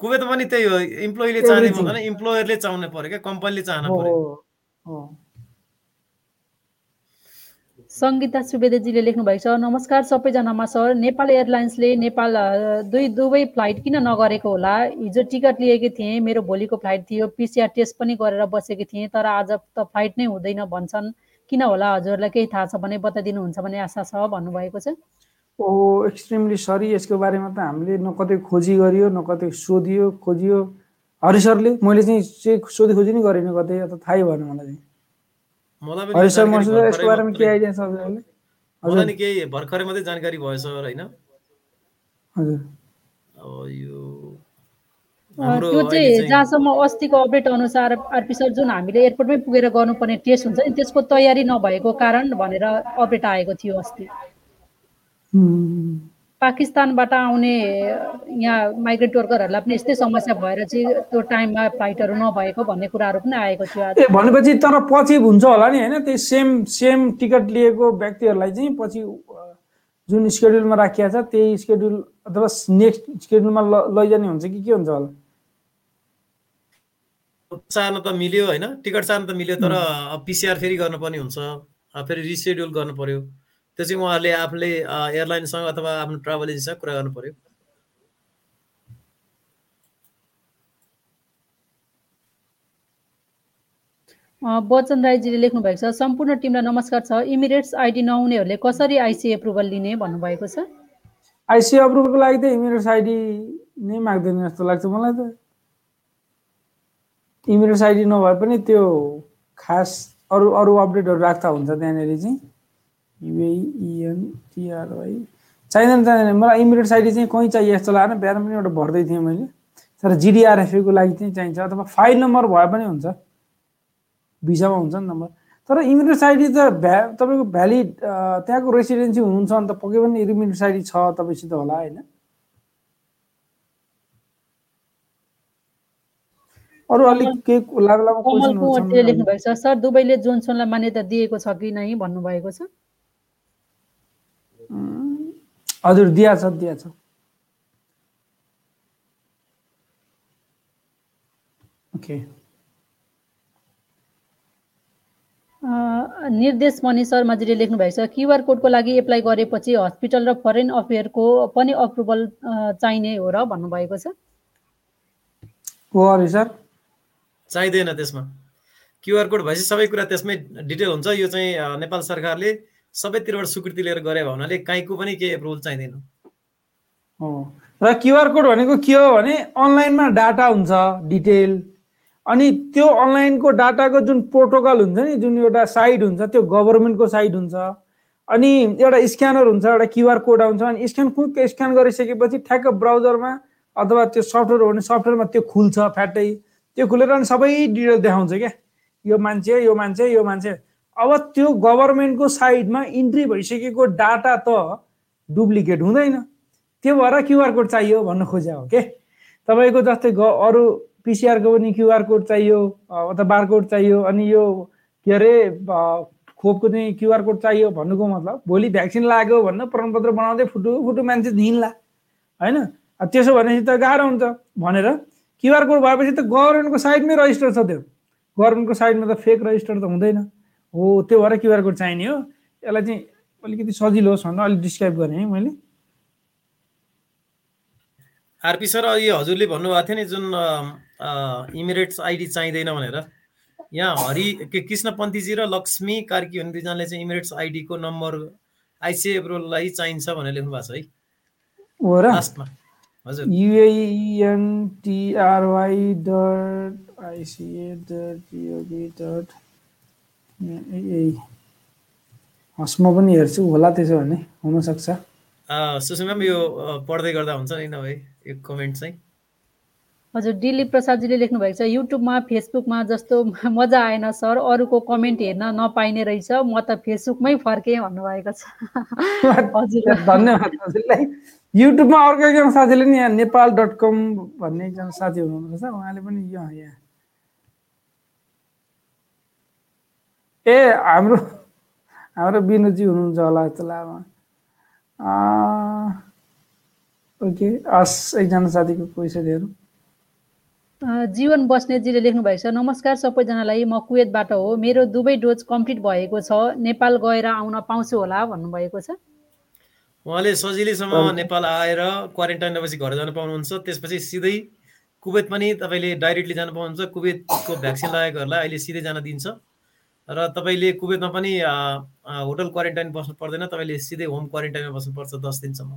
Speaker 2: कुवेत पनि त्यही हो इम्प्लोइले चाहने इम्प्लोयरले चाहनु पर्यो क्या कम्पनीले चाहनु पर्यो
Speaker 1: हो।
Speaker 3: सङ्गीता सुवेदीजीले लेख्नु भएको छ। नमस्कार सबैजनामा सर। नेपाल एयरलाइन्सले नेपाल दुई दुवै फ्लाइट किन नगरेको होला? हिजो टिकट लिएकी थिएँ मेरो भोलिको फ्लाइट थियो। पिसिआर टेस्ट पनि गरेर बसेकी थिएँ तर आज त फ्लाइट नै हुँदैन भन्छन्। किन होला? हजुरलाई केही थाहा छ भने बताइदिनुहुन्छ भन्ने आशा छ भन्नुभएको छ।
Speaker 1: ओ एक्सट्रिमली सरी यसको बारेमा त हामीले न कतै खोजी गरियो न कतै सोधियो खोजियो। हरि सरले मैले चाहिँ सोधी खोजी नै गरेन कतै अथवा थाहै भएन मलाई चाहिँ।
Speaker 2: मलाई पनि
Speaker 1: यसको बारेमा के आइडिया छ
Speaker 2: मलाई नि केही भर्खरै मात्रै जानकारी भयो सर होइन?
Speaker 1: हजुर।
Speaker 2: अब यो
Speaker 3: त्यो चाहिँ जहाँसम्म अस्तिको अपडेट अनुसार आरपी सर जुन हामीले एयरपोर्टमै पुगेर गर्नुपर्ने टेस्ट हुन्छ नि त्यसको तयारी नभएको कारण भनेर अपडेट आएको थियो अस्ति। पाकिस्तानबाट आउने यहाँ माइग्रेन्ट वर्करहरूलाई पनि यस्तै समस्या भएर चाहिँ त्यो टाइममा फ्लाइटहरू नभएको भन्ने कुराहरू पनि आएको थियो आज।
Speaker 1: ए भनेपछि तर पछि हुन्छ होला नि होइन? त्यही सेम सेम टिकट लिएको व्यक्तिहरूलाई चाहिँ पछि जुन स्केड्युलमा राखिएको छ त्यही स्केड्युल अथवा नेक्स्ट स्केड्युलमा लैजाने हुन्छ कि के हुन्छ होला?
Speaker 2: चाहन त मिल्यो होइन? टिकट चाहन त मिल्यो तर पिसिआर फेरि गर्नुपर्ने हुन्छ फेरि रिसेड्युल गर्नु पर्यो त्यो चाहिँ उहाँहरूले आफूले एयरलाइनसँग अथवा आफ्नो ट्राभल एजेन्सीसँग कुरा गर्नु पर्यो।
Speaker 3: अ, बच्चन राईजीले लेख्नु भएको छ सम्पूर्ण टिमलाई नमस्कार छ। इमिरेट्स आइडी नहुनेहरूले कसरी आइसी एप्रुभल लिने भन्नुभएको छ?
Speaker 1: आइसिए अप्रुभलको लागि त इमिरेट्स आइडी नै माग्दैन जस्तो लाग्छ मलाई त। इमिरेट्स आइडी नभए पनि त्यो खास अरू अरू अपडेटहरू राख्दा हुन्छ त्यहाँनिर चाहिँ। युएइएनटिआरवाई चाहिँदैन चाहिँदैन। मलाई इमिरेट्स आइडी चाहिँ कहीँ चाहियो जस्तो लागेन। बिहान पनि एउटा भर्दै थिएँ मैले। तर जिडिआरएफएको लागि चाहिँ चाहिन्छ। अथवा फाइल नम्बर भए पनि हुन्छ। भिसामा हुन्छ नि नम्बर। तर इमिरेट्स आइडी त भ्या तपाईँको भ्यालिड त्यहाँको रेसिडेन्सी हुनुहुन्छ भने त। पक्कै पनि इमिरेट्स आइडी छ तपाईँसित होला होइन? अरू अलिक केही
Speaker 3: छ। सर दुबईले जोन्सनलाई मान्यता दिएको छ कि नै भन्नुभएको छ?
Speaker 1: हजुर दिया छ दिया छ। ओके
Speaker 3: निर्देश मणि शर्माजीले लेख्नु भएको छ क्युआर कोडको लागि एप्लाई गरेपछि हस्पिटल र फरेन अफेयरको पनि अप्रुभल चाहिने हो र भन्नुभएको छ।
Speaker 1: हो अरे सर
Speaker 2: चाहिँदैन त्यसमा। क्युआर कोड भएपछि सबै कुरा त्यसमै डिटेल हुन्छ। यो चाहिँ नेपाल सरकारले सबैतिरबाट स्वीकृति लिएर गरे भन्नाले काहीँको पनि केही एप्रुभल चाहिँदैन।
Speaker 1: र क्युआर कोड भनेको के हो भने अनलाइनमा डाटा हुन्छ डिटेल। अनि त्यो अनलाइनको डाटाको जुन प्रोटोकल हुन्छ नि जुन एउटा साइट हुन्छ त्यो गभर्मेन्टको साइट हुन्छ। अनि एउटा स्क्यानर हुन्छ एउटा क्युआर कोड आउँछ। अनि स्क्यान कुक स्क्यान गरिसकेपछि ठ्याक्क ब्राउजरमा अथवा त्यो सफ्टवेयर हो भने सफ्टवेयरमा त्यो खुल्छ फ्याटै। त्यो खुलेर अनि सबै डिटेल देखाउँछ क्या। यो मान्छे यो मान्छे यो मान्छे। अब त्यो गभर्मेन्टको साइटमा इन्ट्री भइसकेको डाटा त डुप्लिकेट हुँदैन। त्यो भएर क्युआर कोड चाहियो भन्न खोजे हो के तपाईँको जस्तै ग अरू पिसिआरको पनि क्युआर कोड चाहियो अथवा बारकोड चाहियो अनि यो के अरे खोपको चाहिँ क्युआर कोड चाहियो भन्नुको मतलब भोलि भ्याक्सिन लाग्यो भन्नु प्रमाणपत्र बनाउँदै फुटु फुटु मान्छे हिँड्ला होइन? त्यसो भनेपछि त गाह्रो हुन्छ भनेर क्युआर कोड भएपछि त गभर्मेन्टको साइटमै रजिस्टर छ त्यो। गभर्मेन्टको साइटमा त फेक रजिस्टर त हुँदैन। हो त्यो भएर क्युआर कोड चाहिने हो। यसलाई चाहिँ अलिकति सजिलो होस् भनेर अलिक डिस्क्राइब गरेँ है मैले।
Speaker 2: आरपी सर यो हजुरले भन्नुभएको थियो नि जुन इमिरेट्स आइडी चाहिँदैन भनेर। यहाँ हरि के कृष्ण पन्थीजी र लक्ष्मी कार्की भन्ने दुईजनाले चाहिँ इमिरेट्स आइडीको नम्बर आइसिए एप्रुभललाई चाहिन्छ भनेर लेख्नु भएको छ है।
Speaker 1: हो र?
Speaker 2: लास्टमा। हजुर।
Speaker 1: युएइएनटिआरवाई डट आइसिए डट जिओभी डट हस् म पनि हेर्छु होला त्यसो भने हुनसक्छ।
Speaker 2: अ, सुषमा यो पढ्दै गर्दा हुन्छ नि नभए? यो कमेन्ट चाहिँ।
Speaker 3: हजुर दिलीप प्रसादजीले लेख्नु भएको छ युट्युबमा फेसबुकमा जस्तो मजा आएन सर। अरूको कमेन्ट हेर्न नपाइने रहेछ। म त फेसबुकमै फर्केँ भन्नुभएको छ। हजुर।
Speaker 1: धन्यवाद हजुरलाई। युट्युबमा अर्को एकजना साथीले नि यहाँ नेपाल डट कम भन्ने एकजना साथी हुनुहुँदो रहेछ। उहाँले पनि यहाँ यहाँ। ए हाम्रो हाम्रो विनोदजी हुनुहुन्छ होला जस्तो लाग्यो अँ, ओके हस् एकजना साथीको पैसा हेरौँ
Speaker 3: जीवन बस्नेतजीले लेख्नु भएको छ नमस्कार सबैजनालाई म कुवेतबाट हो। मेरो दुवै डोज कम्प्लिट भएको छ। नेपाल गएर आउन पाउँछु होला भन्नुभएको छ।
Speaker 2: उहाँले सजिलैसँग नेपाल आएर क्वारेन्टाइन भएपछि घर जान पाउनुहुन्छ। त्यसपछि सिधै कुवेत पनि तपाईँले डाइरेक्टली जान पाउनुहुन्छ। कुवेतको भ्याक्सिन लगाएकोहरूलाई अहिले सिधै जान दिन्छ। र तपाईँले कुवेतमा पनि होटल क्वारेन्टाइन बस्नु पर्दैन तपाईँले सिधै होम क्वारेन्टाइनमा बस्नुपर्छ दस दिनसम्म।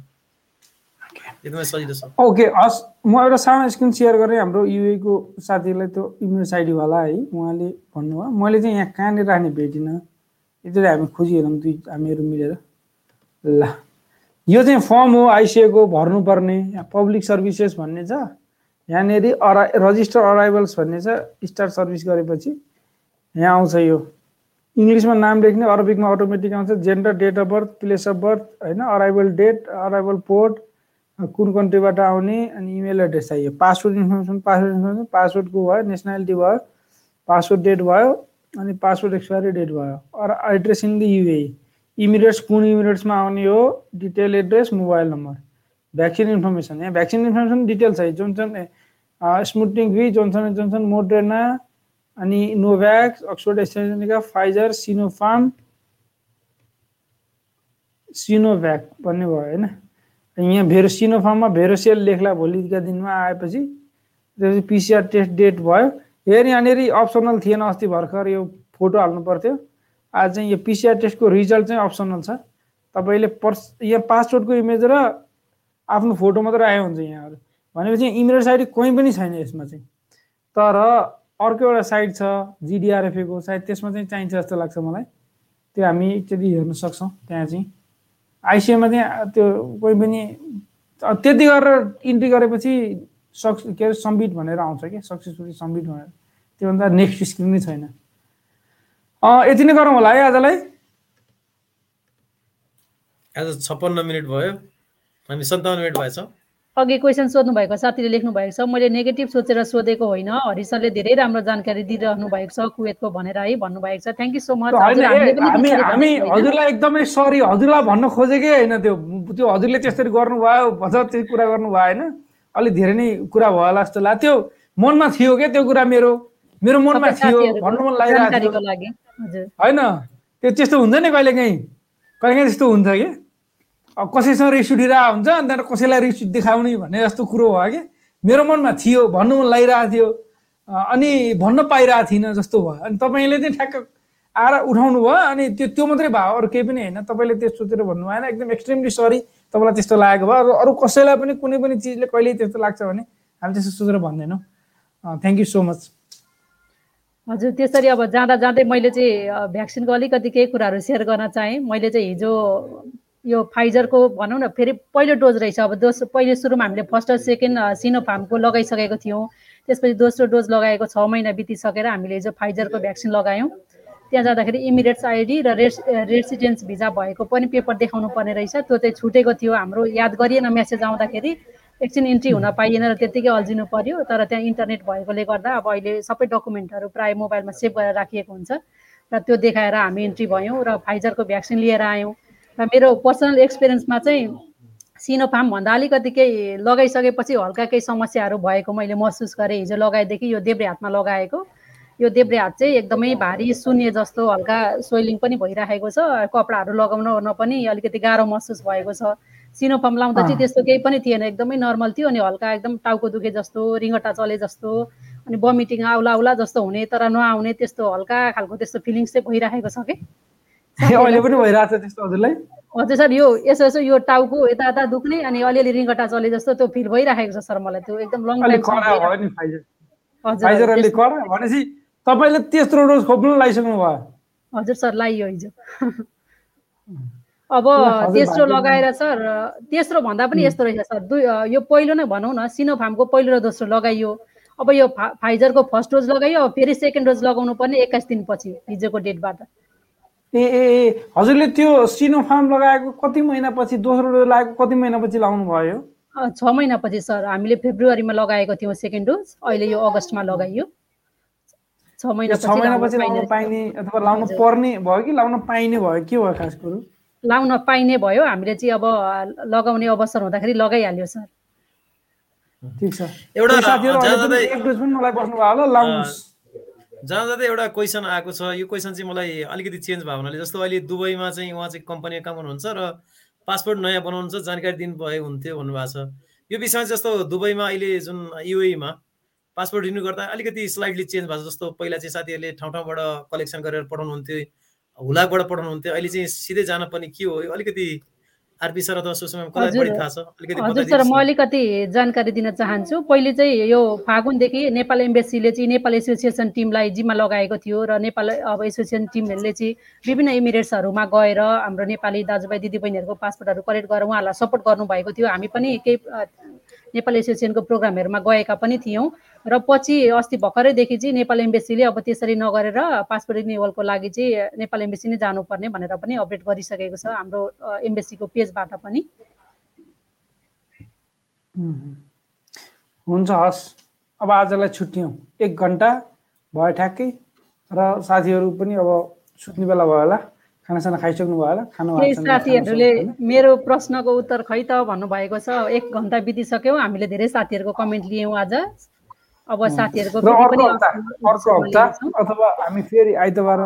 Speaker 2: एकदमै सजिलो छ।
Speaker 1: ओके हस् म एउटा सानो स्क्रिन सेयर गरेँ हाम्रो युएको साथीलाई त्यो इम्युनिसाइडीवाला है उहाँले भन्नुभयो। मैले चाहिँ यहाँ कहाँनिर राख्ने भेटिनँ। यति हामी खोजिहेरौँ दुई हामीहरू मिलेर। ल यो चाहिँ फर्म हो आइसिएको भर्नुपर्ने यहाँ पब्लिक सर्भिसेस भन्ने छ। यहाँनिर अरा रजिस्टर अराइभल्स भन्ने छ स्टार्ट सर्भिस गरेपछि। यहाँ आउँछ यो। इङ्ग्लिसमा नाम लेख्ने अरबिकमा अटोमेटिक आउँछ gender date of birth place of birth होइन अराइभल डेट अराइभल पोर्ट कुन कन्ट्रीबाट आउने अनि इमेल एड्रेस चाहियो। पासपोर्ट इन्फर्मेसन पासपोर्ट इन्फर्मेसन पासपोर्टको भयो नेसनालिटी भयो पासपोर्ट डेट भयो अनि पासपोर्ट एक्सपायरी डेट भयो। Or address in the UAE Emirates कुन इमिरेट्समा आउने हो detail address mobile number vaccine information यहाँ भ्याक्सिन इन्फर्मेसन डिटेल छ Johnson Sputnik V Johnson Johnson Moderna अनि Novavax Oxford AstraZeneca Pfizer Sinopharm Sinovac भन्ने भयो होइन। यहाँ भेरो सिनोफार्ममा भेरोसेल लेख्ला भोलिका दिनमा आएपछि त्यसपछि पिसिआर टेस्ट डेट भयो। हेर यहाँनिर अप्सनल थिएन अस्ति भर्खर यो फोटो हाल्नु पर्थ्यो। आज चाहिँ यो पिसिआर टेस्टको रिजल्ट चाहिँ अप्सनल छ। तपाईँले पर्स यहाँ पासपोर्टको इमेज र आफ्नो फोटो मात्रै आयो हुन्छ यहाँहरू। भनेपछि इमेल साइड कोही पनि छैन यसमा चाहिँ। तर अर्को एउटा साइट छ जिडिआरएफएको सायद त्यसमा चाहिँ चाहिन्छ जस्तो लाग्छ मलाई। त्यो हामी एकचोटि हेर्न सक्छौँ त्यहाँ चाहिँ। आइसिएमा चाहिँ त्यो कोही पनि त्यति गरेर इन्ट्री गरेपछि सक्स के अरे सम्बिट भनेर आउँछ कि सक्सेसफुली सम्बिट भनेर। त्योभन्दा नेक्स्ट स्क्रिन नै छैन। यति नै गरौँ होला है आजलाई।
Speaker 2: आज छप्पन्न मिनट भयो। हामी सन्ताउन्न मिनट भएछ।
Speaker 3: अघि क्वेसन सोध्नु भएको साथीले लेख्नु भएको छ मैले नेगेटिभ सोचेर सोधेको होइन हरि सरले धेरै राम्रो जानकारी दिइरहनु भएको छ कुवेतको भनेर है भन्नुभएको छ। थ्याङ्क यू सो मच
Speaker 1: हामी हजुरलाई एकदमै सरी हजुरलाई भन्न खोजेकै होइन त्यो त्यो हजुरले त्यसरी गर्नुभयो भन्छ त्यो कुरा गर्नुभयो होइन? अलिक धेरै नै कुरा भयो होला जस्तो लाग्यो त्यो मनमा थियो क्या त्यो कुरा मेरो? मेरो मनमा थियो भन्नु मन लागिरहेको थियो। होइन? त्यो त्यस्तो हुन्छ नि कहिलेकाहीँ कहिलेकाहीँ त्यस्तो हुन्छ कि? कसैसँग रिस उठिरहेको हुन्छ अनि त्यहाँबाट कसैलाई रिस देखाउने भन्ने जस्तो कुरो भयो कि। मेरो मनमा थियो भन्नु मन लागिरहेको थियो। अनि भन्न पाइरहेको थिइनँ जस्तो भयो। अनि तपाईँले चाहिँ ठ्याक्क आएर उठाउनु भयो अनि त्यो त्यो मात्रै भयो। अरू केही पनि होइन। तपाईँले त्यो सोचेर भन्नु भएन एकदम एक्सट्रिमली सरी तपाईँलाई त्यस्तो लागेको भयो। अरू अरू कसैलाई पनि कुनै पनि चिजले कहिले त्यस्तो लाग्छ भने हामी त्यस्तो सोचेर भन्दैनौँ। थ्याङ्क यू सो मच
Speaker 3: हजुर त्यसरी अब जाँदा जाँदै मैले चाहिँ भ्याक्सिनको अलिकति केही कुराहरू सेयर गर्न चाहेँ। मैले चाहिँ हिजो यो फाइजरको भनौँ न फेरि पहिलो डोज रहेछ। अब दोस्रो पहिले सुरुमा हामीले फर्स्ट र सेकेन्ड सिनोफार्मको लगाइसकेको थियौँ। त्यसपछि दोस्रो डोज लगाएको छ महिना बितिसकेर हामीले हिजो फाइजरको भ्याक्सिन लगायौँ। त्यहाँ जाँदाखेरि इमिरेट्स आइडी र रेस रेसिडेन्स भिजा भएको पनि पेपर देखाउनु पर्ने रहेछ। त्यो चाहिँ छुटेको थियो हाम्रो। याद गरिएन मेसेज आउँदाखेरि। एकछिन इन्ट्री हुन पाइएन र त्यत्तिकै अल्झिनु पर्यो। तर त्यहाँ इन्टरनेट भएकोले गर्दा अब अहिले सबै डकुमेन्टहरू प्रायः मोबाइलमा सेभ गरेर राखिएको हुन्छ। र त्यो देखाएर हामी इन्ट्री भयौँ र फाइजरको भ्याक्सिन लिएर आयौँ। मेरो पर्सनल एक्सपिरियन्समा चाहिँ सिनोफार्म भन्दा अलिकति केही लगाइसकेपछि हल्का केही समस्याहरू भएको मैले महसुस गरेँ। हिजो लगाएदेखि यो देब्रे हातमा लगाएको। यो देब्रे हात चाहिँ एकदमै भारी शून्य जस्तो हल्का सोइलिङ पनि भइराखेको छ। कपडाहरू लगाउन ओर्न पनि अलिकति गाह्रो महसुस भएको छ। सिनोफार्म लाउँदा चाहिँ। त्यस्तो केही पनि थिएन। एकदमै नर्मल थियो अनि हल्का एकदम टाउको दुखे जस्तो रिङ्गटा चले जस्तो अनि बमिटिङ आउला आउला जस्तो हुने तर नआउने त्यस्तो हल्का खालको त्यस्तो फिलिङ्स चाहिँ भइराखेको छ कि।
Speaker 1: अहिले पनि भइरहेको छ त्यस्तो हजुरलाई?
Speaker 3: हजुर सर यो यसो यसो यो टाउको यता यता दुख्ने अनि अलिअलि रिङ्गटा चले जस्तो त्यो फिल भइराखेको छ सर मलाई त्यो एकदम लङ
Speaker 1: भनेपछि तपाईँले तेस्रो डोज खोप्नु लगाइसक्नु भयो।
Speaker 3: हजुर सर लाइयो हिजो। अब तेस्रो लगाएर सर तेस्रो भन्दा पनि यस्तो रहेछ सर। दुई यो पहिलो नै भनौँ न सिनोफार्मको पहिलो र दोस्रो लगाइयो। अब यो फा फाइजरको फर्स्ट डोज लगाइयो अब फेरि सेकेन्ड डोज लगाउनु पर्ने एक्काइस दिनपछि हिजोको डेटबाट
Speaker 1: ए ए ए हजुरले त्यो सिनोफार्म लगाएको कति महिनापछि दोस्रो डोज लगाएको कति महिनापछि लाउनु भयो
Speaker 3: अ, छ महिनापछि सर। हामीले फेब्रुअरीमा लगाएको थियौँ सेकेन्ड डोज अहिले यो अगस्तमा लगाइयो। छ महिनापछि
Speaker 1: छ महिनापछि
Speaker 3: लाउनु पाइने
Speaker 1: अथवा लाउन। पर्ने भयो कि लाउन पाइने भयो? के भयो खास कुरो?
Speaker 3: लाउन पाइने भयो। हामीले चाहिँ अब लगाउने अवसर हुँदाखेरि लगाइहाल्यो सर।
Speaker 1: ठिक छ।
Speaker 2: एउटा
Speaker 1: साथीहरू एक डोज पनि मलाई होला। लाउनुहोस्।
Speaker 2: जहाँ जाँदै एउटा क्वेसन आएको छ। यो क्वेसन चाहिँ मलाई अलिकति चेन्ज भयो हुनाले जस्तो अहिले दुबईमा चाहिँ उहाँ चाहिँ कम्पनीमा काम गर्नुहुन्छ र पासपोर्ट नयाँ बनाउनुहुन्छ जानकारी दिनुभए हुन्थ्यो भन्नुभएको छ। यो विषयमा जस्तो दुबईमा अहिले जुन युएमा पासपोर्ट रिन्यू गर्दा अलिकति स्लाइडली चेन्ज भएको छ जस्तो पहिला चाहिँ साथीहरूले ठाउँ ठाउँबाट कलेक्सन गरेर पठाउनुहुन्थ्यो हुलाकबाट पठाउनुहुन्थ्यो। अहिले चाहिँ सिधै जान पर्ने के हो? अलिकति आरपी सर अथवा सुषमा कसलाई
Speaker 3: हजुर।
Speaker 2: बढी थाहा छ अलिकति
Speaker 3: हजुर सर म। अलिकति जानकारी दिन चाहन्छु पहिले चाहिँ यो फागुनदेखि नेपाल एम्बेसीले चाहिँ नेपाल एसोसिएसन टिमलाई जिम्मा लगाएको थियो र नेपाल अब एसोसिएसन टिमहरूले चाहिँ विभिन्न इमिरेट्सहरूमा गएर हाम्रो नेपाली दाजुभाइ दिदीबहिनीहरूको पासपोर्टहरू कलेक्ट गरेर उहाँहरूलाई सपोर्ट गर्नुभएको थियो हामी पनि केही नेपाल एसोसिएसनको प्रोग्रामहरूमा गएका पनि थियौँ। र पछि अस्ति भर्खरैदेखि चाहिँ नेपाल एम्बेसीले अब त्यसरी नगरेर पासपोर्ट रिन्युवलको लागि चाहिँ नेपाल एम्बेसी नै जानुपर्ने भनेर पनि अपडेट गरिसकेको छ हाम्रो एम्बेसीको पेजबाट पनि.
Speaker 1: हुन्छ हस्। अब आजलाई छुट्यौँ। एक घन्टा भयो ठ्याक्कै। र साथीहरू पनि अब सुत्ने बेला भयो होला। खानासाना खाइसक्नु भयो होला खानु
Speaker 3: साथीहरूले? मेरो प्रश्नको उत्तर खै त भन्नुभएको छ एक घन्टा बितिसक्यो हामीले धेरै साथीहरूको कमेन्ट लियौँ आज अब साथीहरूको
Speaker 1: अर्को
Speaker 3: पनि
Speaker 1: हप्ता अर्को हप्ता
Speaker 3: लिन्छौँ।
Speaker 1: अथवा हामी फेरि आइतबार?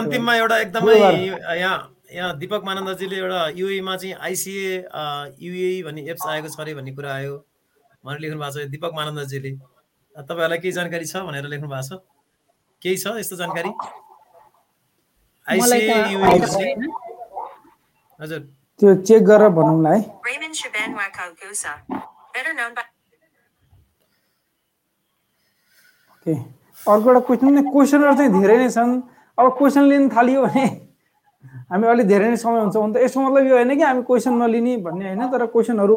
Speaker 2: अन्तिममा एउटा एकदमै। यहाँ यहाँ दिपक मानन्दजीले एउटा युएमा चाहिँ आइसिए युए भन्ने एप्स आएको छ अरे भन्ने कुरा आयो भनेर लेख्नु भएको छ दिपक मानन्दजीले तपाईँहरूलाई केही जानकारी छ भनेर लेख्नु भएको छ केही छ यस्तो जानकारी
Speaker 3: मलाई
Speaker 2: आइसिए
Speaker 3: त
Speaker 2: युए
Speaker 3: आएको
Speaker 2: भन्ने
Speaker 3: छैन।
Speaker 2: हजुर।
Speaker 1: त्यो चेक गरेर भनौँला है। ओके अर्को एउटा क्वेसन क्वेसनहरू चाहिँ धेरै नै छन्। अब क्वेसन लिन थालियो भने हामी अलिक धेरै नै समय हुन्छ। अन्त यसको मतलब यो होइन कि हामी क्वेसन नलिने भन्ने होइन तर क्वेसनहरू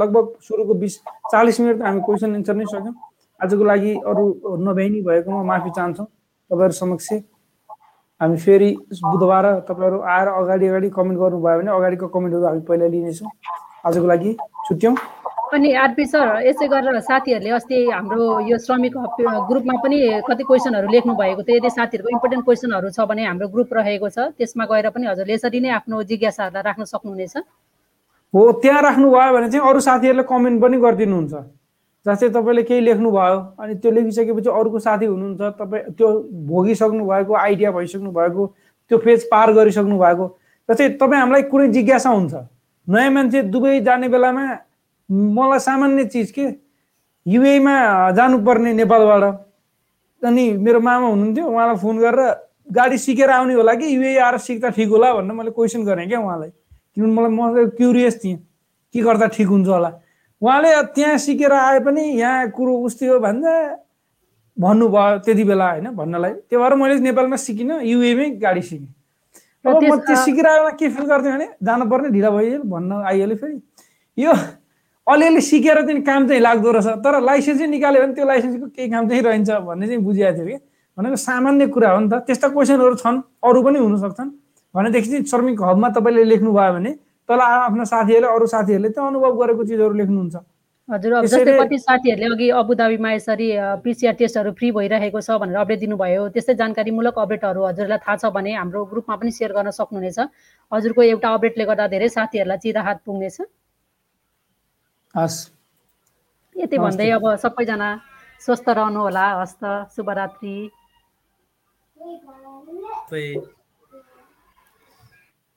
Speaker 1: लगभग सुरुको बिस चालिस मिनट त हामी क्वेसन एन्सर नै सक्यौँ। आजको लागि अरू नभ्याइनी भएकोमा माफी चाहन्छौँ। तपाईँहरू समक्ष हामी फेरि बुधबार तपाईँहरू आएर अगाडि अगाडि कमेन्ट गर्नुभयो भने अगाडिको कमेन्टहरू हामी पहिला लिनेछौँ। आजको लागि छुट्यौँ।
Speaker 3: अनि आरपी सर यसै गरेर साथीहरूले अस्ति हाम्रो यो श्रमिक ग्रुपमा पनि कति क्वेसनहरू लेख्नु भएको थियो। यदि साथीहरूको इम्पोर्टेन्ट क्वेसनहरू छ भने हाम्रो ग्रुप रहेको छ। त्यसमा गएर पनि हजुरले यसरी नै आफ्नो जिज्ञासाहरूलाई राख्न सक्नुहुनेछ।
Speaker 1: हो त्यहाँ राख्नुभयो भने चाहिँ अरू साथीहरूले कमेन्ट पनि गरिदिनुहुन्छ। जस्तै तपाईँले केही लेख्नुभयो अनि त्यो लेखिसकेपछि अर्को साथी हुनुहुन्छ तपाईँ त्यो भोगिसक्नु भएको आइडिया भइसक्नु भएको त्यो फेज पार गरिसक्नु भएको जस्तै तपाईँ हामीलाई कुनै जिज्ञासा हुन्छ। नयाँ मान्छे दुबई जाने बेलामा मलाई सामान्य चिज के? युएमा जानुपर्ने नेपालबाट। अनि मेरो मामा हुनुहुन्थ्यो उहाँलाई फोन गरेर गाडी सिकेर आउने होला कि युए आएर सिक्दा ठिक होला भनेर मैले क्वेसन गरेँ क्या उहाँलाई। किनभने मलाई म क्युरियस थिएँ के गर्दा ठिक हुन्छ होला? उहाँले त्यहाँ सिकेर आए पनि यहाँ कुरो उस्तै हो भन्दा भन्नुभयो त्यति बेला होइन भन्नलाई। त्यो भएर मैले नेपालमा सिकिनँ युएमै गाडी सिकेँ। अब म त्यो सिकेर आएर के फिल गर्थेँ भने जानुपर्ने ढिला भइहाल्यो भन्न आइहाल्यो फेरि। यो अलिअलि सिकेर चाहिँ काम चाहिँ लाग्दो रहेछ तर लाइसेन्सै निकाल्यो भने त्यो लाइसेन्सको केही काम चाहिँ रहन्छ भन्ने चाहिँ बुझिएको थियो कि। भनेको सामान्य कुरा हो नि त। त्यस्ता क्वेसनहरू छन् अरू पनि हुन सक्छन् भनेदेखि चाहिँ श्रमिक हबमा तपाईँले लेख्नुभयो भने तल आफ्नो साथीहरूले अरू साथीहरूले त्यो अनुभव गरेको चिजहरू लेख्नुहुन्छ।
Speaker 3: हजुर अब जस्तै कति साथीहरूले अघि अबुधाबीमा यसरी पिसिआर टेस्टहरू फ्री भइरहेको छ भनेर अपडेट दिनुभयो। त्यस्तै जानकारीमूलक अपडेटहरू हजुरलाई थाहा छ भने हाम्रो ग्रुपमा पनि सेयर गर्न सक्नुहुनेछ। हजुरको एउटा अपडेटले गर्दा धेरै साथीहरूलाई चिराहात पुग्नेछ।
Speaker 1: हस्।
Speaker 3: यति भन्दै अब सबैजना स्वस्थ रहनु होला हस्त शुभरात्रि।